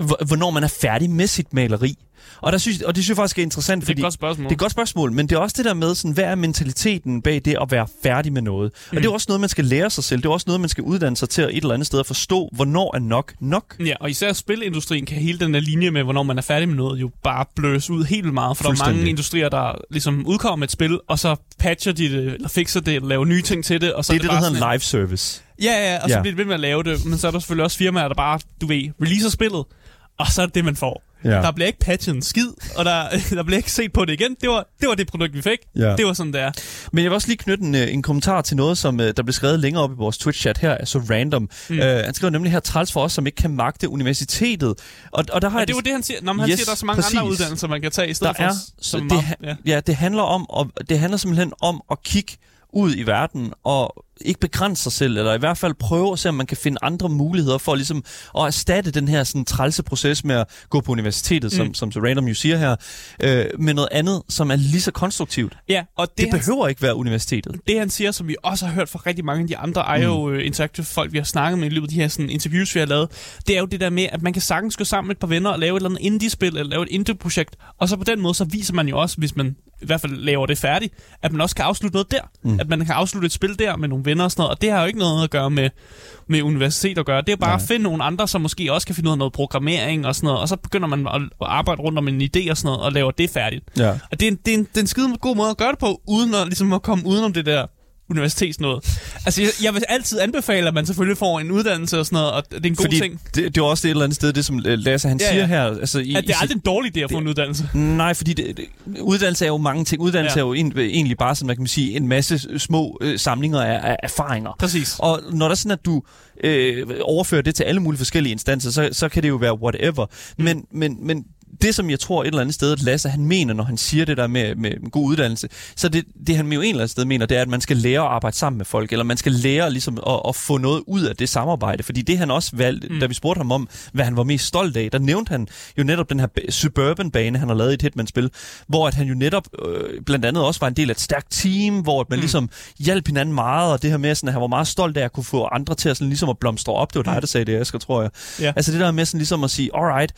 hvor- hvornår man er færdig med sit maleri. Og, der synes, og det synes jeg faktisk er interessant, Det er et fordi godt spørgsmål. det er et godt spørgsmål, men det er også det der med, sådan, hvad er mentaliteten bag det at være færdig med noget? Mm. Og det er også noget, man skal lære sig selv. Det er også noget, man skal uddanne sig til at et eller andet sted at forstå, hvornår er nok nok. Ja, og især spilindustrien kan hele den der linje med, hvornår man er færdig med noget, jo bare bløs ud helt vildt meget. For der er mange industrier, der ligesom udkommer med et spil, og så patcher de det, eller fixer det, eller laver nye ting til det. Og så Det er det, der bare hedder en live service. Ja, ja, og så Ja. bliver det ved med at lave det. Men så er der selvfølgelig også firmaer, der bare, du ved, releaser spillet, og så er det det, man får. Ja. Der bliver ikke patchet en skid, og der, der bliver ikke set på det igen. Det var det, var det produkt, vi fik. Ja. Det var sådan, det er. Men jeg vil også lige knytte en, øh, en kommentar til noget, som øh, der blev skrevet længere op i vores Twitch-chat her, er så random. Mm. Uh, han skriver nemlig her, træls for os, som ikke kan magte universitetet. Og, og der har Og jeg det var det, han siger. Nå, han Yes, siger, der er så mange præcis. andre uddannelser, man kan tage, i der stedet er, for... Som det, ja. ja, det handler om, og det handler simpelthen om at kigge ud i verden og ikke begrænse sig selv, eller i hvert fald prøve at se, om man kan finde andre muligheder for ligesom at erstatte den her sådan, trælse proces med at gå på universitetet, mm. som, som så random jo siger her, øh, med noget andet, som er lige så konstruktivt. ja, og det, Det, han, behøver ikke være universitetet. det, han siger, som vi også har hørt fra rigtig mange af de andre IO mm. Interactive folk, vi har snakket med i løbet af de her sådan, interviews, vi har lavet, det er jo det der med, at man kan sagtens gå sammen med et par venner og lave et eller andet indie-spil, eller lave et indie-projekt, og så på den måde, så viser man jo også, hvis man i hvert fald laver det færdigt, at man også kan afslutte noget der. Mm. At man kan afslutte et spil der med nogle venner og sådan noget, og det har jo ikke noget at gøre med, med universitet at gøre. Det er bare Nej. at finde nogle andre, som måske også kan finde ud af noget programmering og sådan noget, og så begynder man at, at arbejde rundt om en idé og sådan noget, og laver det færdigt. Ja. Og det er, en, det, er en, det er en skide god måde at gøre det på, uden at, ligesom at komme udenom det der universitetsnået. Altså, jeg, jeg vil altid anbefale, at man selvfølgelig får en uddannelse og sådan noget, og det er en god Fordi ting. det, det er også det et eller andet sted, det som øh, Lasse han Ja, ja, siger her. Altså, i, At det er aldrig en dårlig idé at få en uddannelse. Nej, fordi det, det, uddannelse er jo mange ting. Uddannelse Ja. er jo en, egentlig bare, sådan, man kan sige, en masse små øh, samlinger af, af erfaringer. Præcis. Og når der er sådan, at du øh, overfører det til alle mulige forskellige instanser, så, så kan det jo være whatever. Mm. Men, men, men det, som jeg tror et eller andet sted, at Lasse han mener, når han siger det der med, med en god uddannelse, så det, det han jo et eller andet sted mener, det er, at man skal lære at arbejde sammen med folk, eller man skal lære ligesom at, at få noget ud af det samarbejde. Fordi det han også valgte, mm. da vi spurgte ham om, hvad han var mest stolt af, der nævnte han jo netop den her ba- Suburban-bane, han har lavet i et Hitman-spil, hvor at han jo netop øh, blandt andet også var en del af et stærkt team, hvor at man mm. ligesom hjalp hinanden meget, og det her med, sådan, at han var meget stolt af at kunne få andre til at, sådan, ligesom at blomstre op. Det var dig, der sagde det, Asger, tror jeg. Ja. Altså det der med sådan ligesom at sige, alright,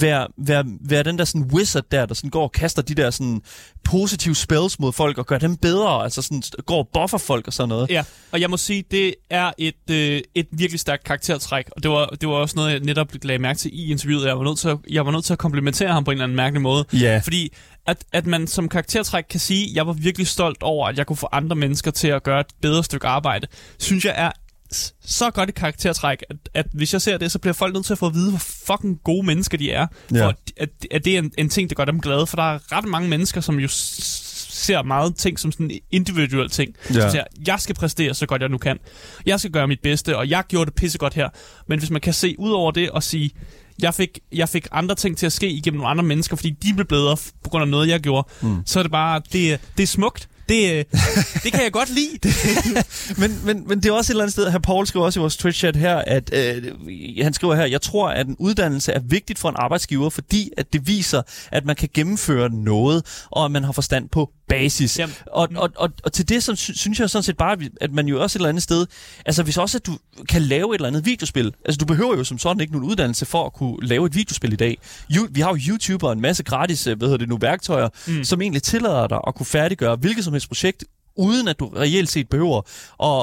vær, vær, vær den der sådan wizard der, der sådan går og kaster de der sådan positive spells mod folk og gør dem bedre, altså sådan går og buffer folk og sådan noget. Ja, og jeg må sige, det er et, øh, et virkelig stærkt karaktertræk, og det var, det var også noget, jeg netop lagde mærke til i interviewet. Jeg var nødt til at, jeg var nødt til at komplimentere ham på en eller anden mærkelig måde. Ja. Fordi at, at man som karaktertræk kan sige, at jeg var virkelig stolt over, at jeg kunne få andre mennesker til at gøre et bedre stykke arbejde, synes jeg er så godt et karaktertræk, at, at hvis jeg ser det, så bliver folk nødt til at få at vide, hvor fucking gode mennesker de er. Ja. For at, at, det er en, en ting, der gør dem glade. For der er ret mange mennesker, som jo ser meget ting som sådan en individuel ting. Ja. Som siger, jeg skal præstere så godt jeg nu kan. Jeg skal gøre mit bedste, og jeg gjorde det pissegodt her. Men hvis man kan se ud over det og sige, jeg fik, jeg fik andre ting til at ske igennem nogle andre mennesker, fordi de blev bedre på grund af noget, jeg gjorde, mm. så er det bare, det, det er smukt. Det, øh, det kan jeg godt lide. Det, Men, men, men det er også et eller andet sted, her Paul skriver også i vores Twitch-chat her, at øh, han skriver her, jeg tror, at en uddannelse er vigtigt for en arbejdsgiver, fordi at det viser, at man kan gennemføre noget, og at man har forstand på basis. Jamen, og, og, og, og til det så sy- synes jeg sådan set bare, at man jo også et eller andet sted, altså hvis også at du kan lave et eller andet videospil, altså du behøver jo som sådan ikke nogen uddannelse for at kunne lave et videospil i dag. You, vi har jo YouTuber og en masse gratis, øh, hvad hedder det nu, værktøjer, mm. som egentlig tillader dig at kunne færdiggøre hvilket som helst projekt, uden at du reelt set behøver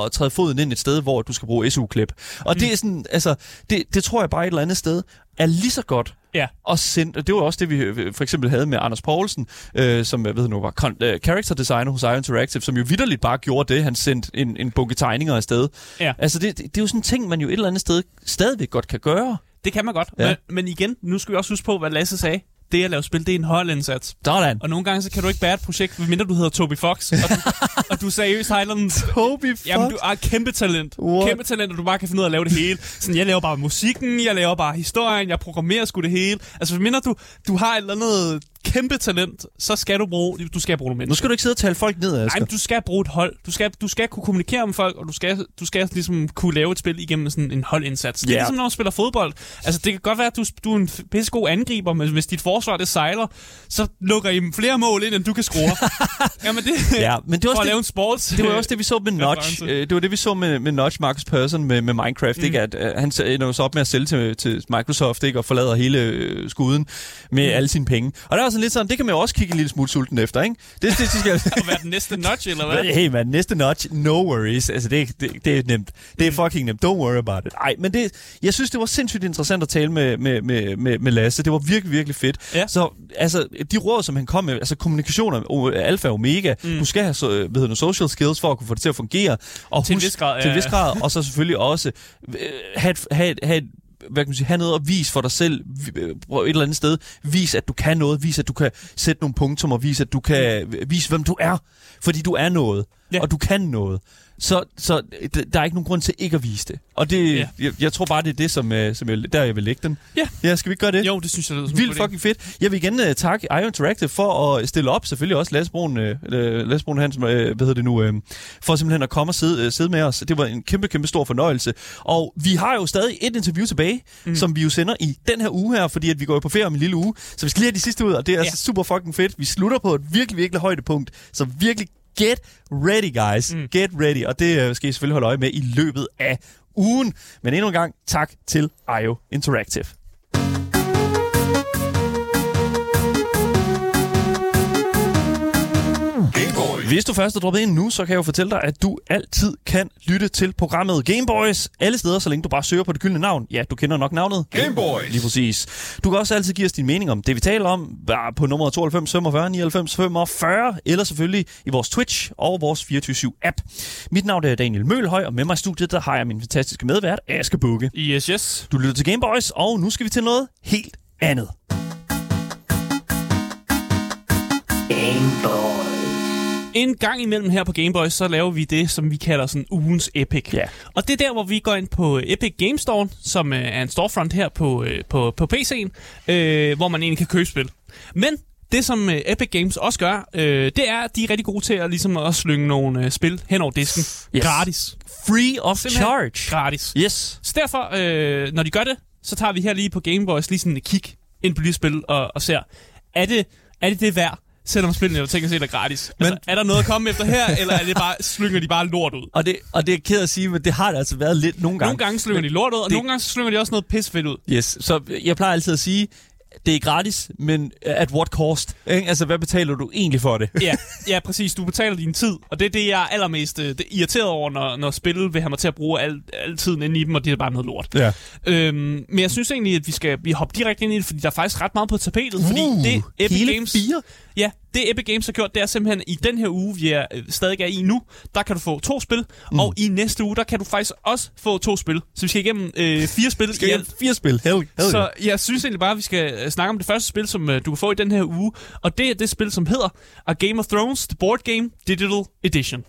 at træde foden ind et sted, hvor du skal bruge SU-klip. Og mm. det er sådan, altså, det, det tror jeg bare et eller andet sted er lige så godt ja. og sendt, og det var også det, vi for eksempel havde med Anders Poulsen, øh, som jeg ved nu var kon- øh, character designer hos IO Interactive, som jo vidderligt bare gjorde det. Han sendte en, en bunke tegninger afsted. Ja. Altså, det, det, det er jo sådan en ting, man jo et eller andet sted stadigvæk godt kan gøre. Det kan man godt. Ja. Men, men igen, nu skal vi også huske på, hvad Lasse sagde. Det at lave spil, det er en holdindsats. Sådan. Og nogle gange, så kan du ikke bære et projekt, medmindre du hedder Toby Fox, og du, og du seriøst et eller andet... Toby Fox. Jamen, du er kæmpe talent. What? Kæmpe talent, og du bare kan finde ud af at lave det hele. Sådan, jeg laver bare musikken, jeg laver bare historien, jeg programmerer sgu det hele. Altså, mindre du, du har et eller andet kæmpe talent, så skal du bruge, du skal bruge nogle Nu mennesker. skal du ikke sidde og tale folk ned, Nej, Asger. men du skal bruge et hold. Du skal, du skal kunne kommunikere med folk, og du skal, du skal ligesom kunne lave et spil igennem sådan en holdindsats. Det er ligesom, når du spiller fodbold. Altså, det kan godt være, at du, du er en pissegod angriber, men hvis dit forsvar det sejler, så lukker I flere mål ind, end du kan score. Jamen, det, Ja, men det var for også at det- lave en sports. Det var også det, vi så med Notch. Øh, Det var det, vi så med, med Notch, Marcus Persson med, med Minecraft. Mm. Ikke? At, uh, han s- ender så op med at sælge til, til Microsoft ikke? og forlader hele øh, skuden med mm. alle sine penge. Og der var sådan lidt sådan, det kan man jo også kigge en lille smule sulten efter. Ikke? Det, det, det skal, at være den næste notch, eller hvad? Hey man, næste notch, no worries. Altså, det, er- det, det er nemt. Det er fucking nemt. Don't worry about it. Ej, men det, jeg synes, det var sindssygt interessant at tale med, med, med, med, med Lasse. Det var virkelig, virkelig fedt. Ja. Så altså, de råd, som han kom med, altså kommunikationer, alfa og omega, mm. du skal have så, hvad hedder social skills for at kunne få det til at fungere. Og Til en vis grad, Til en vis ja. grad. Og så selvfølgelig også øh, have, et- have, et- have, et- hvad kan man sige, have noget at vise for dig selv øh, et eller andet sted. Vis, at du kan noget. Vis, at du kan sætte nogle punktummer. Vis, at du kan øh, vise, hvem du er. Fordi du er noget. Ja. Og du kan noget. Så, så d- der er ikke nogen grund til ikke at vise det. Og det, Ja. jeg, jeg tror bare, det er det, som, øh, som jeg, der jeg vil lægge den. Ja. Ja, skal vi ikke gøre det? Jo, det synes jeg, det lyder en Vildt fucking fedt. Jeg vil igen uh, takke IO Interactive for at stille op. Selvfølgelig også Lasse Brun, uh, Lasse Brun Hansen, hvad hedder det nu, uh, for simpelthen at komme og sidde, uh, sidde med os. Det var en kæmpe, kæmpe stor fornøjelse. Og vi har jo stadig et interview tilbage, mm. som vi jo sender i den her uge her, fordi at vi går jo på ferie om en lille uge. Så vi skal lige have de sidste ud, og det er Ja. altså super fucking fedt. Vi slutter på et virkelig, virkelig højdepunkt. Så virkelig get ready, guys. Mm. Get ready. Og det uh, skal I selvfølgelig holde øje med i løbet af ugen. Men endnu en gang, tak til IO Interactive. Hvis du først er droppet ind nu, så kan jeg jo fortælle dig, at du altid kan lytte til programmet Gameboys alle steder, så længe du bare søger på det gyldne navn. Ja, du kender nok navnet. Game Boys. Lige præcis. Du kan også altid give os din mening om det, vi taler om, bare på nummer 92 45 99 45, eller selvfølgelig i vores Twitch og vores 24-7-app. Mit navn er Daniel Mølhøj, og med mig i studiet, der har jeg min fantastiske medvært, Aske Bukke. Yes, yes. Du lytter til Gameboys, og nu skal vi til noget helt andet. En gang imellem her på Gameboys, så laver vi det, som vi kalder sådan ugens Epic. Ja. Og det er der, hvor vi går ind på Epic Game Store, som øh, er en storefront her på, øh, på, på PC'en, øh, hvor man egentlig kan købe spil. Men det, som øh, Epic Games også gør, øh, det er, at de er rigtig gode til at, ligesom, at slynge nogle øh, spil hen over disken. Yes. Gratis. Free of Simpelthen charge. Gratis. Yes. Så derfor, øh, når de gør det, så tager vi her lige på Gameboys lige sådan et kig ind på de spil og, og ser, er det, er det det værd, selvom spillene jo tænker sig er gratis? Men, altså, er der noget at komme efter her, eller er det bare, slynger de bare lort ud? Og det, og det er ked at sige, men det har det altså været lidt nogle gange. Nogle gange slynger de lort ud, og det- nogle gange slynger de også noget pis fedt ud. Yes, så jeg plejer altid at sige, det er gratis, men at what cost? Ikke? Altså, hvad betaler du egentlig for det? Ja, ja, præcis. Du betaler din tid, og det er det, jeg er allermest øh, det er irriteret over, når, når spil vil have mig til at bruge al, al tiden inde i dem, og det er bare noget lort. Ja. Øhm, men jeg synes egentlig, at vi skal vi hoppe direkte ind i det, fordi der er faktisk ret meget på tapetet. Fordi Uh, det Epic hele Games, fire? Ja, det Epic Games har gjort, det er simpelthen, i den her uge, vi er, øh, stadig er i nu, der kan du få to spil, mm. og i næste uge, der kan du faktisk også få to spil. Så vi skal igennem øh, fire spil Skal i jeg alt. fire spil? Hell, hell Så jeg synes egentlig bare, at vi skal øh, snakke om det første spil, som øh, du kan få i den her uge, og det er det spil, som hedder A Game of Thrones The Board Game Digital Edition.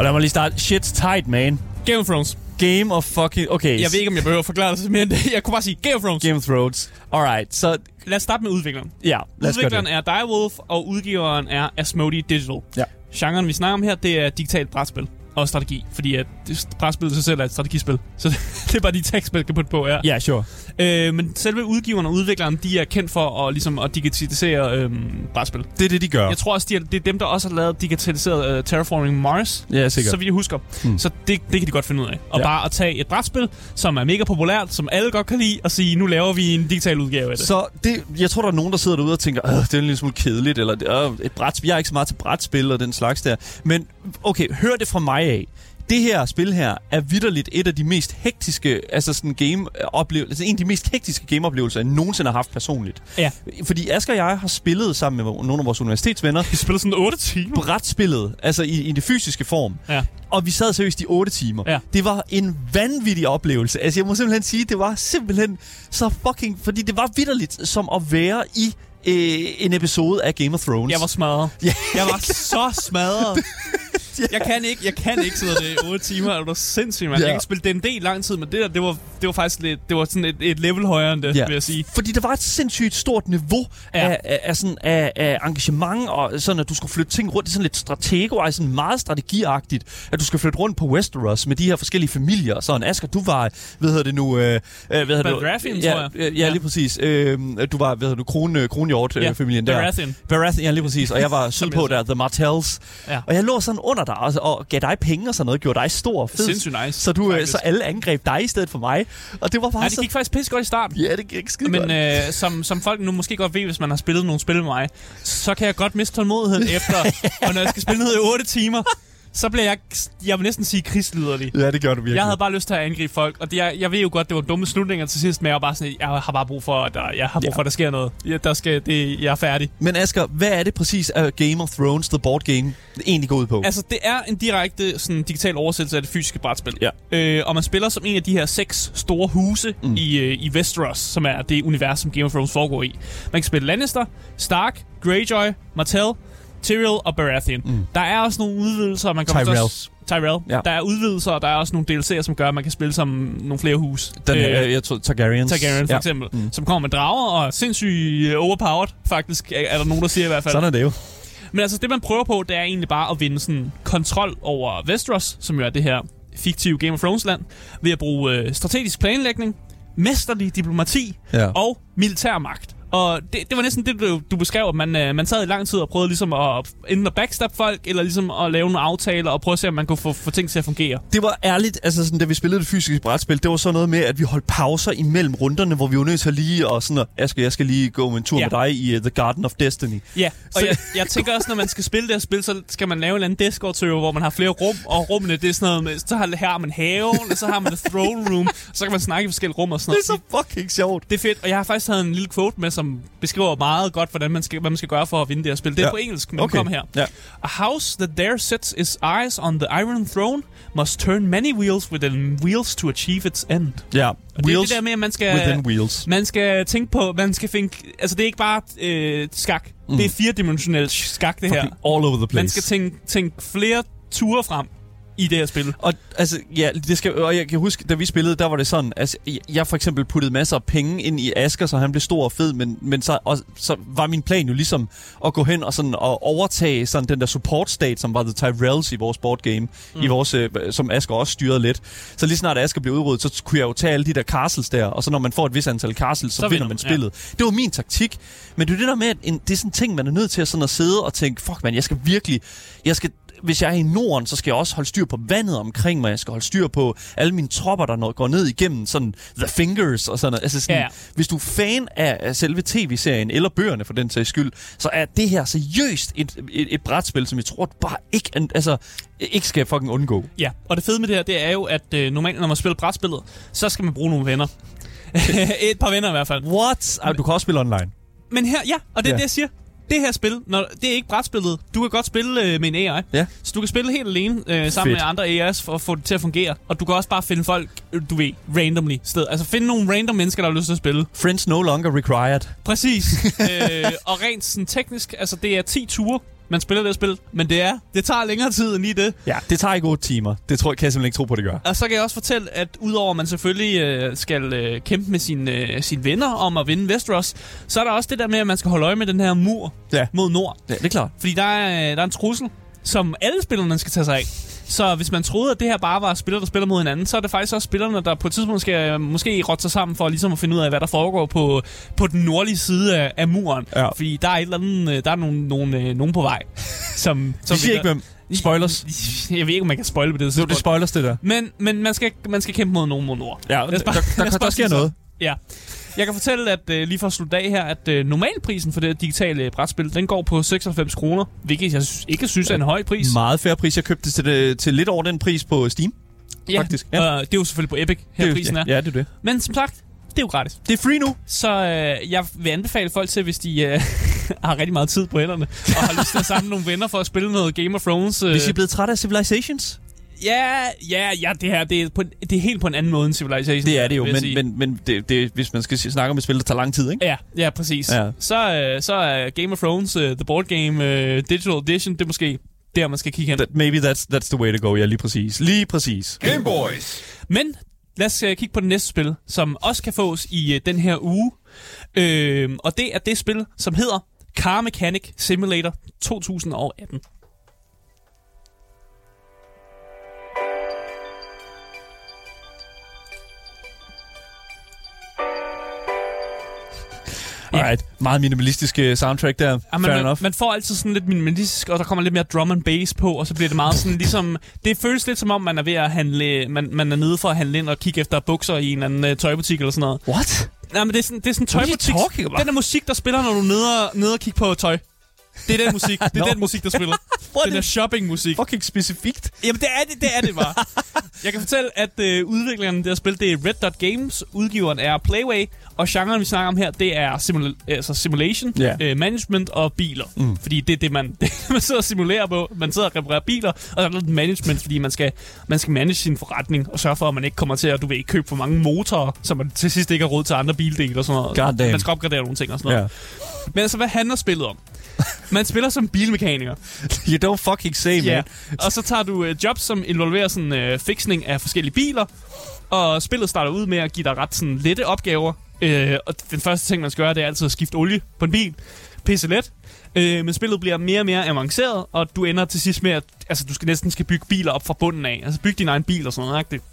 Og lad mig lige starte. Shit's tight, man. Game of Thrones. Game of fucking... Okay. Jeg ved ikke, om jeg behøver at forklare det mere end det. Jeg kunne bare sige Game of Thrones. Game of Thrones. Alright, så... Lad os starte med udvikleren. Ja, lad os Udvikleren er Direwolf, og udgiveren er Asmodee Digital. Ja. Genren, vi snakker om her, det er digitalt brætspil og strategi, fordi at brætspillet sig selv er et strategispil. Så det er bare de tekstspil, kan putte på her. Ja, sure. Øh, men selve udgiveren og udvikleren, de er kendt for at, ligesom, at digitalisere øhm, brætspil. Det er det, de gør. Jeg tror også, de er, det er dem, der også har lavet digitaliseret uh, Terraforming Mars. Ja, sikkert. Så vidt jeg husker. Hmm. Så det, det kan de godt finde ud af. Og Ja. bare at tage et brætspil, som er mega populært, som alle godt kan lide, og sige, nu laver vi en digital udgave af det. Så det, jeg tror, der er nogen, der sidder derude og tænker, "Åh, det er en lille smule kedeligt, eller øh, et brætspil. Jeg er ikke så meget til brætspil og den slags der. Men okay, hør det fra mig af. Det her spil her er vidderligt et af de mest hektiske, altså sådan game oplevelser, altså en af de mest hektiske gameoplevelser, jeg nogensinde har haft personligt. Ja. Fordi Asger og jeg har spillet sammen med nogle af vores universitetsvenner, Vi spiller sådan 8 timer. brætspillet, altså i, i det fysiske form. Ja. Og vi sad seriøst i 8 timer. Ja. Det var en vanvittig oplevelse. Altså, jeg må simpelthen sige, det var simpelthen så fucking... Fordi det var vidderligt som at være i øh, en episode af Game of Thrones. Jeg var smadret. Ja. Jeg var så smadret. Jeg kan ikke, jeg kan ikke sidde der i 8 timer. Er du sindssygt, mand? Ja. Jeg kan spille D&D lang tid, men det der, det var, det var faktisk lidt, det var sådan et, et level højere end det, Ja. vil jeg sige. Fordi der var et sindssygt stort niveau ja. Ja. af, af, af, sådan, af, af engagement, og sådan, at du skulle flytte ting rundt. Det er sådan lidt stratego, og sådan meget strategiagtigt, at du skal flytte rundt på Westeros med de her forskellige familier. Sådan, Asger, du var, hvad hedder det nu? Øh, øh, hvad hedder det? Baratheon, ja, tror jeg. øh, Ja, lige præcis. Øh, du var, hvad hedder du, Kron, Ja, Kronhjort-familien der. Baratheon. Baratheon, ja, lige præcis. Og jeg var sydpå der, The Martells. Ja. Og jeg lå sådan under dig og, og gav dig penge og sådan noget, gjorde dig stor og fed. Sindssygt nice, Så, du, øh, faktisk. så alle angreb dig i stedet for mig. Og det var bare så... det gik faktisk pisse godt i starten. Ja, det gik skide Men godt. øh, som, som folk nu måske godt ved, hvis man har spillet nogle spil med mig, så kan jeg godt miste tålmodigheden efter. og når jeg skal spille noget i 8 timer, så bliver jeg, jeg vil næsten sige krigsliderlig. Ja, det gør du virkelig. Jeg havde bare lyst til at angribe folk, og det, jeg, jeg ved jo godt, det var dumme slutninger til sidst, men jeg var bare sådan, jeg har bare brug for, at der, jeg har brug Ja. for, at der sker noget. Jeg, der skal, det, jeg er færdig. Men Asger, hvad er det præcis af Game of Thrones, The Board Game, egentlig går ud på? Altså, det er en direkte sådan, digital oversættelse af det fysiske brætspil. Ja. Øh, og man spiller som en af de her seks store huse mm. i, øh, i Westeros, som er det univers, som Game of Thrones foregår i. Man kan spille Lannister, Stark, Greyjoy, Martell, Tyrion og Baratheon. Mm. Der er også nogle udvidelser, man kan Tyrell. Også, Tyrell. Ja. Der er udvidelser, og der er også nogle DLC'er, som gør, at man kan spille som nogle flere hus. Den, øh, jeg tror, Targaryens. Targaryen for ja. eksempel, mm. som kommer med drager og sindssygt øh, overpowered, faktisk, er er der nogen, der siger i hvert fald. Sådan er det jo. Men altså, det man prøver på, det er egentlig bare at vinde sådan kontrol over Westeros, som jo er det her fiktive Game of Thrones land, ved at bruge øh, strategisk planlægning, mesterlig diplomati Ja. og militærmagt. Og det, det var næsten det, du, du beskrev, at man, øh, man sad i lang tid og prøvede ligesom at enten at backstab folk, eller ligesom at lave nogle aftaler og prøve at se, om man kunne få, få ting til at fungere. Det var ærligt, altså sådan, da vi spillede det fysiske brætspil, det var sådan noget med, at vi holdt pauser imellem runderne, hvor vi var nødt til at lige, og sådan, at, Asger, jeg skal lige gå en tur Ja. med dig i uh, The Garden of Destiny. Ja, og Så- jeg, jeg tænker også, når man skal spille det her spil, så skal man lave en eller anden Discord-server, hvor man har flere rum, og rummene, det er sådan noget med, så har, her har man haven, og så har man the throne room, så kan man snakke i forskellige rum og sådan Det er noget. så fucking sjovt. Det er fedt, og jeg har faktisk taget en lille quote med, som beskriver meget godt, hvordan man skal, hvad man skal gøre for at vinde det her spil. Det er Ja. på engelsk, men Okay. kommer her. Ja. A house that there sets its eyes on the iron throne must turn many wheels within wheels to achieve its end. Ja, Og det er wheels det der med, at man skal... within wheels. Man skal tænke på, man skal finde... Altså, det er ikke bare øh, skak. Mm. Det er firedimensionel skak, det her. Fucking all over the place. Man skal tænke, tænke flere ture frem i det her spil. Og altså, ja, det skal, og jeg kan huske, da vi spillede, der var det sådan, altså, jeg- for eksempel puttede masser af penge ind i Asger, så han blev stor og fed, men, men så, og, så var min plan jo ligesom at gå hen og sådan og overtage sådan den der support state, som var The Tyrells i vores board game, mm. i vores, øh, som Asger også styrede lidt. Så lige snart Asger blev udryddet, så kunne jeg jo tage alle de der castles der, og så når man får et vis antal castles, så, så vinder man man, spillet. Ja. Det var min taktik. Men det er det der med, at en, det er sådan en ting, man er nødt til at, sådan at sidde og tænke, fuck man, jeg skal virkelig, jeg skal hvis jeg er i Norden, så skal jeg også holde styr på vandet omkring mig. Jeg skal holde styr på alle mine tropper, der går ned igennem sådan The Fingers og sådan noget. Altså sådan, Ja. Hvis du er fan af, af selve tv-serien, eller bøgerne for den sags skyld, så er det her seriøst et, et, et brætspil, som jeg tror bare ikke, altså, ikke skal fucking undgå. Ja, og det fede med det her, det er jo, at øh, normalt, når man spiller brætspillet, så skal man bruge nogle venner. Et par venner i hvert fald. What? Ej, du kan også spille online. Men her, ja, og det er Ja. det, jeg siger. Det her spil, når, det er ikke brætspillet. Du kan godt spille øh, med en AI. Ja. Så du kan spille helt alene øh, sammen Fedt. med andre AI's for at få det til at fungere. Og du kan også bare finde folk, øh, du ved, randomly sted. Altså finde nogle random mennesker, der har lyst til at spille. Friends no longer required. Præcis. øh, og rent sådan teknisk, altså det er 10 ture, man spiller det spil. Men det er, det tager længere tid end lige det. Ja, det tager ikke 8 timer. Det tror jeg, kan jeg simpelthen ikke tro på, det gør. Og så kan jeg også fortælle, at udover at man selvfølgelig øh, skal øh, kæmpe med sine, øh, sine venner om at vinde Westeros, så er der også det der med, at man skal holde øje med den her mur Ja. mod nord. Ja, det er klart. Fordi der er, der er en trussel, som alle spillerne skal tage sig af. Så hvis man troede, at det her bare var spillere, der spiller mod hinanden, så er det faktisk også spillerne, der på et tidspunkt skal øh, måske rotte sig sammen for ligesom at finde ud af, hvad der foregår på, på den nordlige side af, af muren. Ja. Fordi der er et eller andet, øh, der er nogen, nogen, øh, nogen på vej. Som, Vi siger ikke, hvem. Spoilers. Jeg ved ikke, om man kan spoile på det. Det er spoilers, det der. Men, men man, skal, man skal kæmpe mod nogen mod nord. Ja, der, bare- der, der, der, bare sker så. noget. Ja. Jeg kan fortælle, at øh, lige for at slutte af her, at øh, normalprisen for det her digitale brætspil, den går på 96 kroner, hvilket jeg ikke synes er en høj pris. Meget færre pris. Jeg købte det til, det, til lidt over den pris på Steam. ja, faktisk, Ja. ja. Øh, det er jo selvfølgelig på Epic, her det, prisen ja, er. ja, det er det. Men som sagt, det er jo gratis. Det er free nu. Så øh, jeg vil anbefale folk til, hvis de øh, har rigtig meget tid på hænderne, og har lyst til at samle nogle venner for at spille noget Game of Thrones. Øh, Hvis I er blevet træt af Civilizations. Ja, ja, ja, det her, det er, på, en- det er helt på en anden måde end Civilization. Det er det jo, men, sige. men, men det, det, hvis man skal snakke om et spil, der tager lang tid, ikke? Ja, ja, præcis. Ja. Ja. Så, øh, så er Game of Thrones, uh, The Board Game uh, Digital Edition, det er måske der, man skal kigge hen. That, maybe that's, that's the way to go, ja, lige præcis. Lige præcis. Game Boys. Men lad os uh, kigge på det næste spil, som også kan fås i uh, den her uge. Øh, og det er det spil, som hedder Car Mechanic Simulator 2018. Alright, meget minimalistisk soundtrack der. Ja, man, man, man får altid sådan lidt minimalistisk, og der kommer lidt mere drum and bass på, og så bliver det meget sådan ligesom... Det føles lidt som om, man er ved at handle... Man, man er nede for at handle ind og kigge efter bukser i en eller anden uh, tøjbutik eller sådan noget. What? Nej, men det er sådan, det er sådan tøjbutik. Den der musik, der spiller, når du er nede og, nede og kigger på tøj. Det er den musik. Det er Nå. den musik, der spiller. Den der is- shopping-musik. Fucking specifikt. Jamen, det er det, det er det bare. Jeg kan fortælle, at øh, udvikleren af det her spil, det er Red Dot Games. Udgiveren er Playway. Og genren, vi snakker om her, det er simula- altså simulation, Ja. øh, management og biler. Mm. Fordi det er det, man, det, man sidder og simulerer på. Man sidder og reparerer biler, og så er der lidt management, fordi man skal, man skal manage sin forretning og sørge for, at man ikke kommer til at, du ved, ikke købe for mange motorer, så man til sidst ikke har råd til andre bildele og sådan noget. God damn. Man skal opgradere nogle ting og sådan noget. Ja. Men altså, hvad handler spillet om? Man spiller som bilmekaniker. You don't fucking say, man. Og så tager du øh, jobs, som involverer sådan øh, fixning af forskellige biler, og spillet starter ud med at give dig ret sådan lette opgaver. Øh, og den første ting, man skal gøre, det er altid at skifte olie på en bil. Pisse let. Øh, men spillet bliver mere og mere avanceret, og du ender til sidst med, at altså, du skal næsten skal bygge biler op fra bunden af. Altså bygge din egen bil og sådan noget. Ikke?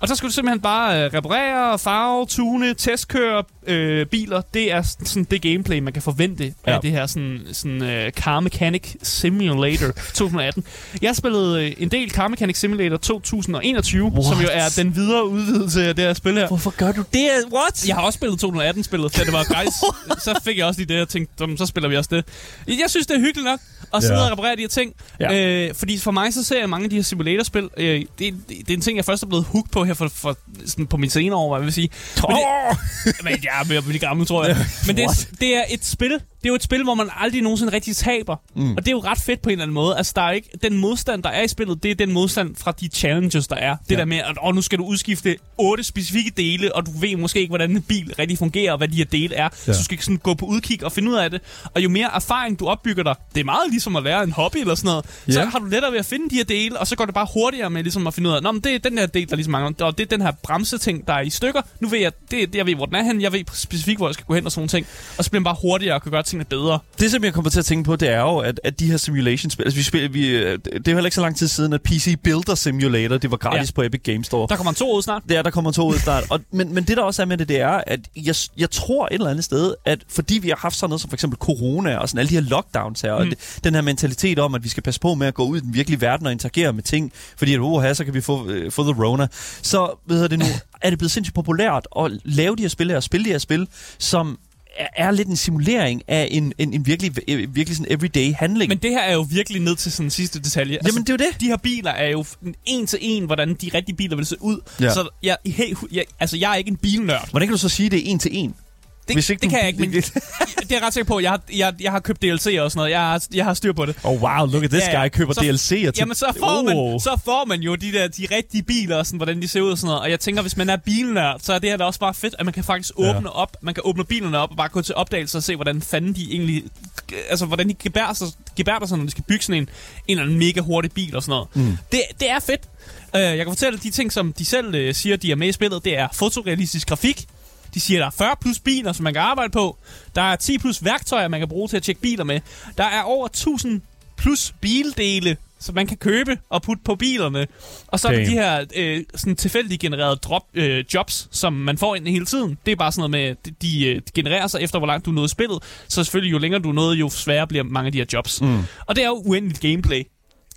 Og så skal du simpelthen bare øh, reparere, farve, tune, testkøre øh, biler. Det er sådan det gameplay, man kan forvente ja. Af det her sådan, sådan øh, Car Mechanic Simulator 2018. Jeg spillede øh, en del Car Mechanic Simulator 2021, What? som jo er den videre udvidelse af det her spil her. Hvorfor gør du det? What? Jeg har også spillet 2018-spillet, da det var gratis. så fik jeg også lige det, og tænkte, "Jamen, så spiller vi også det. Jeg synes, det er hyggeligt nok at sidde Ja. og reparere de her ting. Ja. Øh, fordi for mig, så ser jeg mange af de her simulatorspil. Øh, det, det, det, er en ting, jeg først er blevet hooked på her for, for sådan på mine senere år, hvad jeg vil sige. Men det, men jeg er ved at blive gammel, tror jeg. Men det det er et spil, det er jo et spil, hvor man aldrig nogensinde rigtig taber. Mm. Og det er jo ret fedt på en eller anden måde. Altså, der er ikke, den modstand, der er i spillet, det er den modstand fra de challenges, der er. Det Ja. der med, at åh, nu skal du udskifte otte specifikke dele, og du ved måske ikke, hvordan en bil rigtig fungerer, og hvad de her dele er. Ja. Så du skal sådan gå på udkig og finde ud af det. Og jo mere erfaring du opbygger dig, det er meget ligesom at lære en hobby eller sådan noget, ja. så har du lettere ved at finde de her dele, og så går det bare hurtigere med ligesom at finde ud af, Nå, men det er den her del, der ligesom mangler, og det er den her bremseting, der er i stykker. Nu ved jeg, det, det, jeg ved, hvor den er hen, jeg ved specifikt, hvor jeg skal gå hen og sådan nogle ting. Og så bliver man bare hurtigere og kan gøre tingene bedre. Det, som jeg kommer til at tænke på, det er jo, at, at de her simulation-spil... Altså, vi spiller, vi, øh, det er jo heller ikke så lang tid siden, at PC Builder Simulator, det var gratis Ja. ja. på Epic Games Store. Der kommer to ud snart. Er, der kommer to ud snart. Og, men, men det, der også er med det, det er, at jeg, jeg tror et eller andet sted, at fordi vi har haft sådan noget som for eksempel corona og sådan alle de her lockdowns her, mm. og det, den her mentalitet om, at vi skal passe på med at gå ud i den virkelige verden og interagere med ting, fordi at uha, så kan vi få, øh, få the rona. Så, hvad hedder det nu, er det blevet sindssygt populært at lave de her spil her, og spille de her spil, som er, er lidt en simulering af en, en, en virkelig, øh, virkelig sådan everyday handling. Men det her er jo virkelig ned til sådan en sidste detalje. Altså, Jamen, det er jo det. De her biler er jo en til en, hvordan de rigtige biler vil se ud. Ja. Så jeg, hey, jeg, altså, jeg er ikke en bilnørd. Hvordan kan du så sige, det er en til en? Det, Hvis ikke det kan jeg ikke, men det er jeg ret sikker på. Jeg har, jeg, jeg har købt DLC og sådan noget. Jeg har, jeg har styr på det. Oh wow, look at this Ja, guy, køber Så- DLC'er til... Jamen, så får, man, Oh. så får man jo de der de rigtige biler, og sådan, hvordan de ser ud og sådan noget. Og jeg tænker, hvis man er bilnørd, så er det her da også bare fedt, at man kan faktisk Ja. åbne op. Man kan åbne bilerne op og bare gå til opdagelse og se, hvordan fanden de egentlig... Altså, hvordan de gebærer sig, gebærer sig når de skal bygge sådan en, en eller anden mega hurtig bil og sådan noget. Mm. Det, det er fedt. Uh, jeg kan fortælle, at de ting, som de selv uh, siger, de er med i spillet, det er fotorealistisk grafik. De siger, der er 40 plus biler, som man kan arbejde på. Der er 10 plus værktøjer, man kan bruge til at tjekke biler med. Der er over 1000 plus bildele, som man kan købe og putte på bilerne. Og så er der Damn. de her øh, sådan tilfældigt genererede drop, øh, jobs, som man får ind hele tiden. Det er bare sådan noget med, de, øh, genererer sig efter, hvor langt du i spillet. Så selvfølgelig, jo længere du nået, jo sværere bliver mange af de her jobs. Mm. Og det er jo uendeligt gameplay.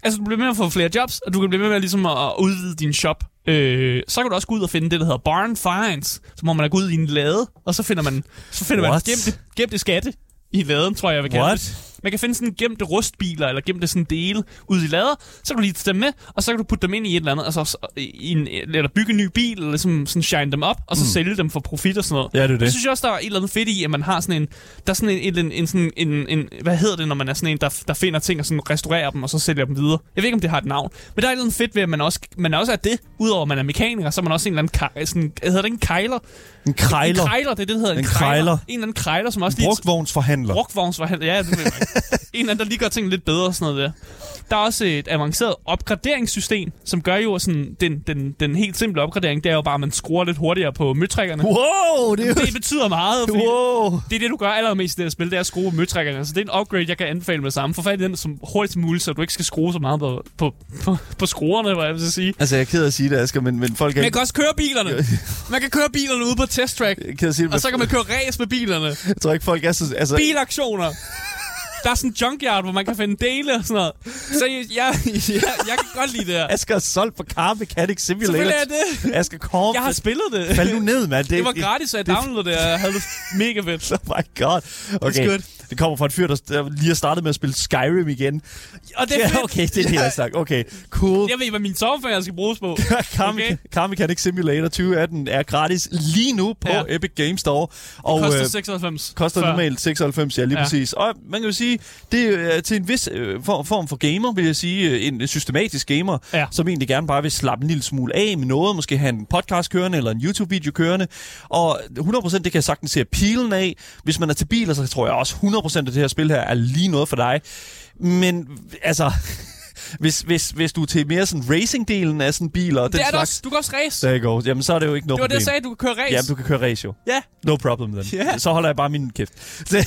Altså, du bliver med at få flere jobs, og du kan blive med med ligesom at, at udvide din shop. Øh, så kan du også gå ud og finde det, der hedder barn finds, så må man gå ud i en lade, og så finder man, så finder man What? gemte, gemte skatte i laden, tror jeg, jeg vil kalde What? det. Man kan finde sådan gemte rustbiler, eller gemte sådan dele ude i lader. Så kan du lige tage dem med, og så kan du putte dem ind i et eller andet, altså så- i en, eller bygge en ny bil, eller ligesom sådan shine dem op, og så mm. sælge dem for profit og sådan noget. Ja, det er det. Jeg synes også, der er et eller andet fedt i, at man har sådan en, der er sådan en, en, en, sådan en, en, hvad hedder det, når man er sådan en, der, der finder ting og sådan restaurerer dem, og så sælger dem videre. Jeg ved ikke, om det har et navn, men der er et eller andet fedt ved, at man også, man også er det, udover at man er mekaniker, så er man også en eller anden, sådan, hedder det en kejler? En krejler. En krejler, det er det, der hedder. En krejler. En eller anden krejler, som også lige... Brugtvognsforhandler. Brugtvognsforhandler, ja, det ved jeg ikke. En eller anden, der lige gør tingene lidt bedre og sådan noget der. Der er også et avanceret opgraderingssystem, som gør jo sådan, den, den, den helt simple opgradering, det er jo bare, at man skruer lidt hurtigere på møtrækkerne. Wow, det er jo... Det betyder meget, Wow. det er det, du gør allermest i det her spil, det er at skrue møtrækkerne. Så det er en upgrade, jeg kan anbefale med det samme. Få fat i den som hurtigt som muligt, så du ikke skal skrue så meget på, på, på, på skruerne, hvad jeg vil sige. Altså, jeg er ked af at sige det, Asger, men, men folk er Man kan også køre bilerne. Man kan køre bilerne ude på test track. Jeg er af at sige det, Og så kan man køre race med bilerne. Jeg tror ikke, folk er så... Altså, bilaktioner. Der er sådan en junkyard, hvor man kan finde dele og sådan noget. Så jeg, jeg, jeg, jeg kan godt lide det her. Asger er solgt på Car Mechanic Simulator. Selvfølgelig er det. Asger, kom. Jeg har spillet det. Fald nu ned, mand. Det var gratis, så jeg downloadede det, og jeg havde det mega fedt. Oh my god. Okay. good. Det kommer fra en fyr, der der lige har startet med at spille Skyrim igen. Og det er Ja, okay, det er det, jeg har sagt. Okay, cool. Jeg ved, hvad min sommerferie skal bruges på. Car, Okay. Car Mechanic Simulator 2018 er gratis lige nu på Ja. Epic Games Store. Og, Det koster øh, 96. koster før. normalt 96, ja lige Ja. præcis. Og man kan jo sige, det er til en vis øh, for, form for gamer, vil jeg sige, øh, en systematisk gamer, Ja. som egentlig gerne bare vil slappe en lille smule af med noget, måske have en podcast kørende eller en YouTube-video kørende. Og 100% det kan jeg sagtens se appealen af. Hvis man er til biler, så tror jeg også 100% af det her spil her er lige noget for dig. Men altså... Hvis, hvis, hvis du er til mere sådan racing-delen af sådan biler og den Det er det slags, også. Du kan også race. der går, jamen så er det jo ikke noget Det var det, problem. jeg sagde, du kan køre race. Ja, du kan køre race jo. Ja. No problem then. Ja. Så holder jeg bare min kæft. Så,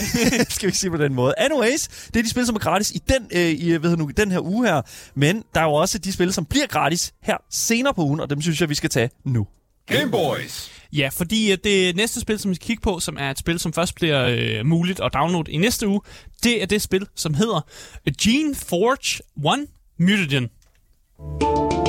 skal vi ikke sige på den måde. Anyways, det er de spil, som er gratis i den, øh, i, hedder nu, den her uge her. Men der er jo også de spil, som bliver gratis her senere på ugen, og dem synes jeg, vi skal tage nu. Game Boys. Ja, fordi øh, det næste spil, som vi skal kigge på, som er et spil, som først bliver øh, muligt at downloade i næste uge, det er det spil, som hedder Gene Forge 1 Mutagen.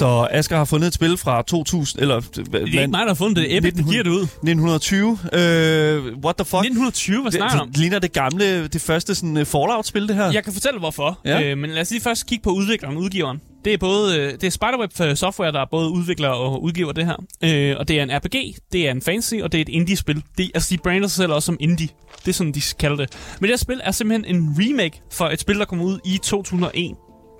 Så Asger har fundet et spil fra 2000, eller... Det er ikke mig, der har fundet det. Epic, der giver det ud. 1920. Øh, what the fuck? 1920, hvad det, snakker du om? det, ligner det gamle, det første sådan, uh, Fallout-spil, det her. Jeg kan fortælle hvorfor, Ja. øh, men lad os lige først kigge på udvikleren og udgiveren. Det er både øh, det er Spiderweb øh, Software, der er både udvikler og udgiver det her. Øh, og det er en RPG, det er en fantasy, og det er et indie-spil. Det, altså, de brander sig selv også som indie. Det er sådan, de kalder det. Men det her spil er simpelthen en remake for et spil, der kom ud i 2001.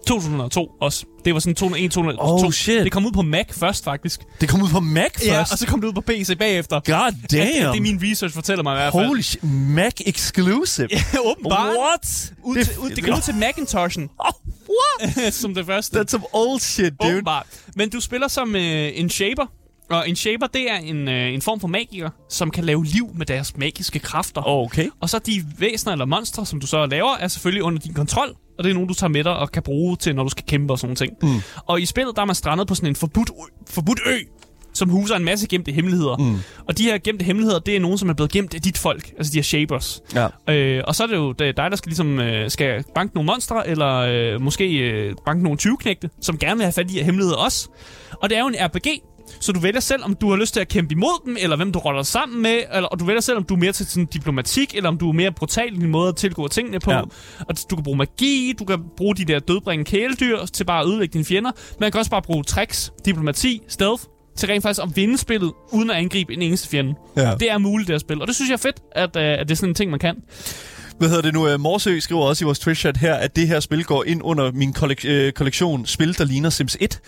2002 også. Det var sådan 2001, 2002. Oh, shit. Det kom ud på Mac først, faktisk. Det kom ud på Mac først. Ja, og så kom det ud på PC bagefter. God damn. Det, det er min research fortæller mig i hvert fald. Holy shit. Mac exclusive. Ja, åbenbart. What? Ud Det- til, ud, det kom ud til Macintoshen. Oh, what? som det første. That's some old shit, dude. Åbenbart. Men du spiller som øh, en shaper, og en shaper, det er en, øh, en form for magiker, som kan lave liv med deres magiske kræfter. Okay. Og så de væsener eller monstre, som du så laver, er selvfølgelig under din kontrol, og det er nogen, du tager med dig og kan bruge til, når du skal kæmpe og sådan ting. Mm. Og i spillet, der er man strandet på sådan en forbudt, forbudt ø, som huser en masse gemte hemmeligheder. Mm. Og de her gemte hemmeligheder, det er nogen, som er blevet gemt af dit folk, altså de her shapers. Ja. Øh, og så er det jo det er dig, der skal ligesom øh, skal banke nogle monstre, eller øh, måske øh, banke nogle 20-knægte, som gerne vil have fat i de her hemmeligheder også. Og det er jo en RPG, så du vælger selv, om du har lyst til at kæmpe imod dem, eller hvem du roller sammen med, eller, og du vælger selv, om du er mere til sådan diplomatik, eller om du er mere brutal i din måde at tilgå tingene på. Ja. Og du kan bruge magi, du kan bruge de der dødbringende kæledyr til bare at ødelægge dine fjender. Man kan også bare bruge tricks, diplomati, stealth, til rent faktisk at vinde spillet, uden at angribe en eneste fjende. Ja. Det er muligt, det her spil. Og det synes jeg er fedt, at, uh, at det er sådan en ting, man kan. Hvad hedder det nu? Uh, Morsø skriver også i vores Twitch-chat her, at det her spil går ind under min kollek- øh, kollektion spil, der ligner Sims 1.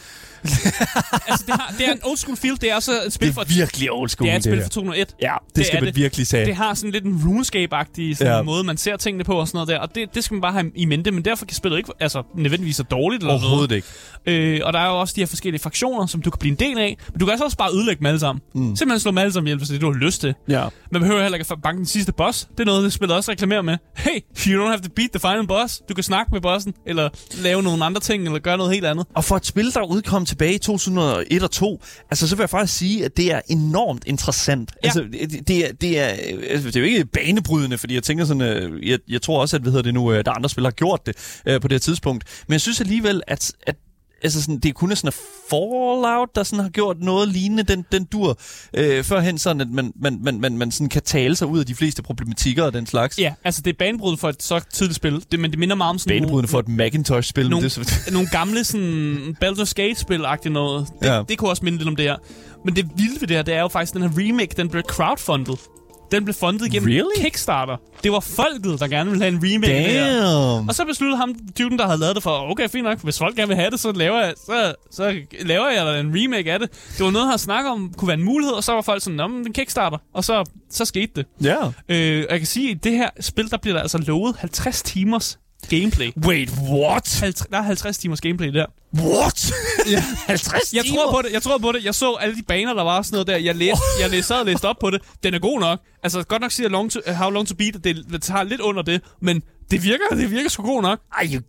altså, det, har, det er en old school feel. Det er også et spil Det for... er virkelig old school, det er et spil her. fra 2001. Ja, det, Det skal man det. virkelig sige. Det har sådan lidt en RuneScape-agtig sådan Ja. måde, man ser tingene på og sådan noget der. Og det, det skal man bare have i mente, men derfor kan spillet ikke altså, nødvendigvis er dårligt eller Overhovedet ikke. noget. Øh, og der er jo også de her forskellige fraktioner, som du kan blive en del af. Men du kan altså også bare ødelægge dem alle sammen. Mm. Simpelthen slå dem alle sammen ihjel, hvis det er det, du har lyst til. Ja. Man behøver heller ikke at banke den sidste boss. Det er noget, det spillet også reklamerer med. Hey, you don't have to beat the final boss. Du kan snakke med bossen, eller lave nogle andre ting, eller gøre noget helt andet. Og for et spil, der udkom tilbage i 2001 og 2, altså så vil jeg faktisk sige, at det er enormt interessant. Ja. Altså, det, det, er, det, er, altså, det er jo ikke banebrydende, fordi jeg tænker sådan, øh, jeg, jeg tror også, at hvad hedder det nu, øh, der er andre spillere har gjort det øh, på det her tidspunkt. Men jeg synes alligevel, at, at altså sådan, det er kun sådan, at Fallout, der sådan har gjort noget lignende den, den dur, øh, førhen sådan, at man, man, man, man, man sådan kan tale sig ud af de fleste problematikker og den slags. Ja, altså det er banebrydende for et så tidligt spil, det, men det minder meget om sådan Banebrydende for et Macintosh-spil. nogle, Det, så- nogle gamle sådan Baldur's Gate-spil-agtigt noget. Det, Ja. det kunne også minde lidt om det her. Men det vilde ved det her, det er jo faktisk, den her remake, den blev crowdfundet. Den blev fundet gennem Really? Kickstarter. Det var folket, der gerne ville have en remake af. Damn! Og så besluttede ham, typen, der havde lavet det for, okay, fint nok, hvis folk gerne vil have det, så laver jeg, så, så laver jeg da en remake af det. Det var noget, han snakket om, kunne være en mulighed, og så var folk sådan, men den Kickstarter. Og så, så skete det. Ja. Øh, og jeg kan sige, at i det her spil, der bliver der altså lovet 50 timers gameplay. Wait, what? 50, der er 50 timers gameplay der. What? Ja. 50 Jeg timer? tror på det, jeg tror på det. Jeg så alle de baner, der var sådan noget der. Jeg læste, jeg læste, sad og læste op på det. Den er god nok. Altså, godt nok siger long to, How Long To Beat, at det, det tager lidt under det, men det virker, det virker sgu god nok. You...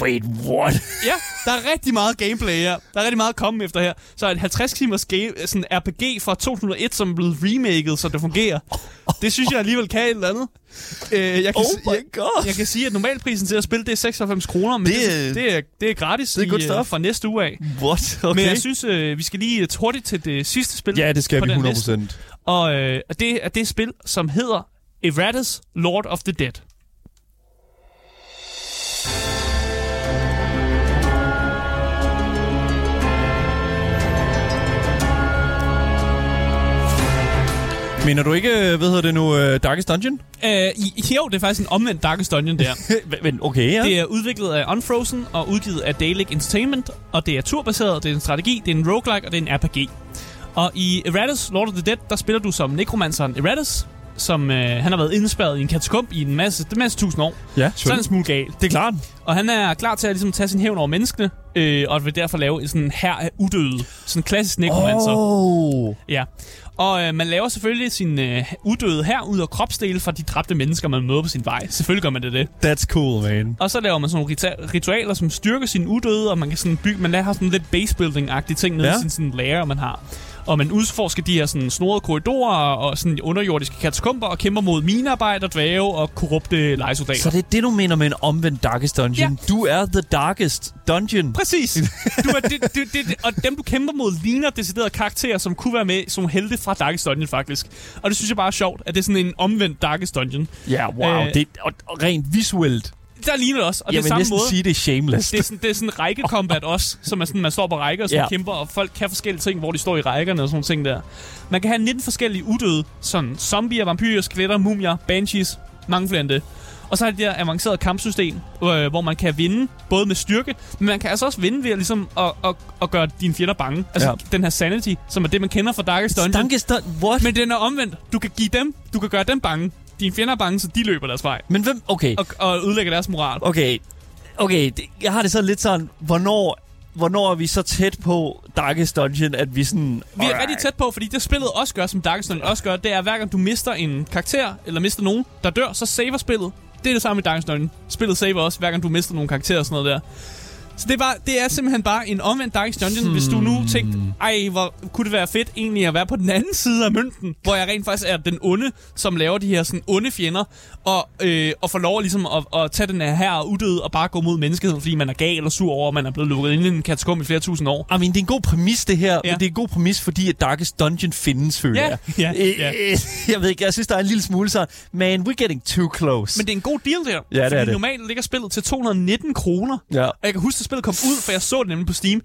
Wait, what? Ja, der er rigtig meget gameplay her. Der er rigtig meget at komme efter her. Så et 50 timers game, sådan RPG fra 2001, som er blevet remaket, så det fungerer. Det synes jeg alligevel kan et eller andet. Øh, jeg, kan, Oh my jeg, God. jeg kan sige, at normalprisen til at spille, det er 96 kroner, men Det det, er- det, er, det er gratis det er i, stuff. fra næste uge af. What? Okay. Men jeg synes, øh, vi skal lige øh, hurtigt til det sidste spil. ja, det skal vi den 100%. liste. Og øh, det er det spil, som hedder Eratus Lord of the Dead. Mener du ikke, øh, hvad hedder det nu, uh, Darkest Dungeon? Øh, jo, det er faktisk en omvendt Darkest Dungeon der. Men okay, ja. Det er udviklet af Unfrozen og udgivet af Dalek Entertainment, og det er turbaseret, det er en strategi, det er en roguelike, og det er en RPG. Og i Eratus, Lord of the Dead, der spiller du som nekromanceren Eratus, som øh, han har været indspærret i en katakomb i en masse, en masse tusind år. ja, Så er han en smule gal. Det er klart. Og han er klar til at ligesom, tage sin hævn over menneskene, øh, og vil derfor lave en sådan her af udøde. Sådan en klassisk nekromancer. Oh. Ja. Og øh, man laver selvfølgelig sin øh, udøde her ud af kropsdele fra de dræbte mennesker, man møder på sin vej. Selvfølgelig gør man det det. That's cool, man. Og så laver man sådan nogle rita- ritualer, som styrker sin udøde, og man kan sådan bygge, man har sådan lidt basebuilding-agtige ting nede Ja. i sin sådan lager, man har. Og man udforsker de her sådan snorede korridorer og sådan underjordiske katakomber og kæmper mod minearbejder, dvæve og korrupte lejesoldater. Så det er det, du mener med en omvendt Darkest Dungeon? Ja. Du er the Darkest Dungeon. Præcis. Du er, det, det, det, det, og dem, du kæmper mod, ligner deciderede karakterer, som kunne være med som helte fra Darkest Dungeon, faktisk. Og det synes jeg bare er sjovt, at det er sådan en omvendt Darkest Dungeon. Ja, wow. Øh, det, og, og rent visuelt. Der ligner det også, og jeg det er samme måde. sige, det er shameless. Det er sådan, det er sådan række combat også, så man, sådan, man står på rækker og sådan Ja. kæmper, og folk kan forskellige ting, hvor de står i rækkerne og sådan ting der. Man kan have 19 forskellige udøde, sådan zombier, vampyrer, skeletter, mumier, banshees, mange flere end det. Og så er det her avancerede kampsystem, øh, hvor man kan vinde både med styrke, men man kan altså også vinde ved at, ligesom, at, at, at gøre dine fjender bange. Altså Ja. den her sanity, som er det, man kender fra Darkest Dungeon. Darkest Dungeon. What? Men, Men den er omvendt. Du kan give dem, du kan gøre dem bange. Dine fjender er bange, så de løber deres vej. men hvem... Okay. Og, og ødelægger deres moral. Okay. Okay, det, jeg har det så lidt sådan, hvornår, hvornår er vi så tæt på Darkest Dungeon, at vi sådan... Vi er rigtig tæt på, fordi det spillet også gør, som Darkest Dungeon også gør, det er, at hver gang du mister en karakter, eller mister nogen, der dør, så saver spillet. Det er det samme i Darkest Dungeon. Spillet saver også, hver gang du mister nogle karakterer og sådan noget der. Så det er, bare, det er simpelthen bare en omvendt Darkest Dungeon, hmm. hvis du nu tænkte, ej, hvor kunne det være fedt egentlig at være på den anden side af mønten, hvor jeg rent faktisk er den onde, som laver de her sådan onde fjender, og, øh, og får lov ligesom at, at tage den her her udød og bare gå mod menneskeheden, fordi man er gal og sur over, at man er blevet lukket inde i en katakombe i flere tusind år. I mean, det er en god præmis, det her. Ja. Det er en god præmis, fordi at Darkest Dungeon findes, føler Ja, jeg. ja, Øh, ja. øh, Jeg ved ikke, jeg synes, der er en lille smule sådan, man, we're getting too close. Men det er en god deal der. Ja, det er fordi det. normalt ligger spillet til 219 kroner. Ja. Og jeg kan huske, spillet kom ud, for jeg så det nemlig på Steam.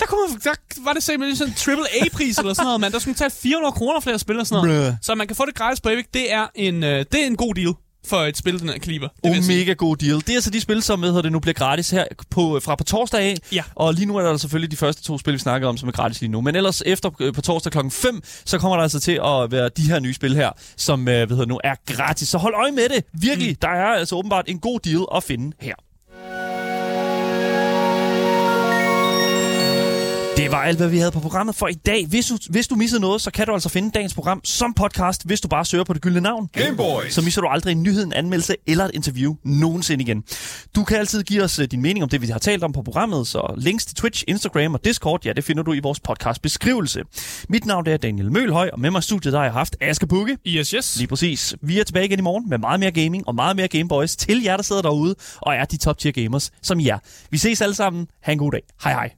Der, kunne man, der var det simpelthen sådan en triple A-pris eller sådan noget, mand. Der skulle man tage 400 kroner for at spille og sådan noget. Bruh. Så man kan få det gratis på Epic. Det er en, øh, det er en god deal for et spil, den her kaliber. Det Oh, mega god deal. Det er altså de spil, som hedder det, nu bliver gratis her på, fra på torsdag af. Ja. Og lige nu er der selvfølgelig de første to spil, vi snakker om, som er gratis lige nu. Men ellers efter øh, på torsdag klokken 5, så kommer der altså til at være de her nye spil her, som øh, hvad hedder nu er gratis. Så hold øje med det. Virkelig, mm. der er altså åbenbart en god deal at finde her. Det var alt, hvad vi havde på programmet for i dag. Hvis du, hvis du missede noget, så kan du altså finde dagens program som podcast, hvis du bare søger på det gyldne navn. Gameboys. Så misser du aldrig en nyhed, en anmeldelse eller et interview nogensinde igen. Du kan altid give os øh, din mening om det, vi har talt om på programmet, så links til Twitch, Instagram og Discord, ja, det finder du i vores podcast beskrivelse. Mit navn er Daniel Mølhøj, og med mig i studiet der har jeg haft Aske Bukke. Yes, yes. Lige præcis. Vi er tilbage igen i morgen med meget mere gaming og meget mere Gameboys til jer, der sidder derude og er de top tier gamers som I er. Vi ses alle sammen. Ha' en god dag. Hej hej.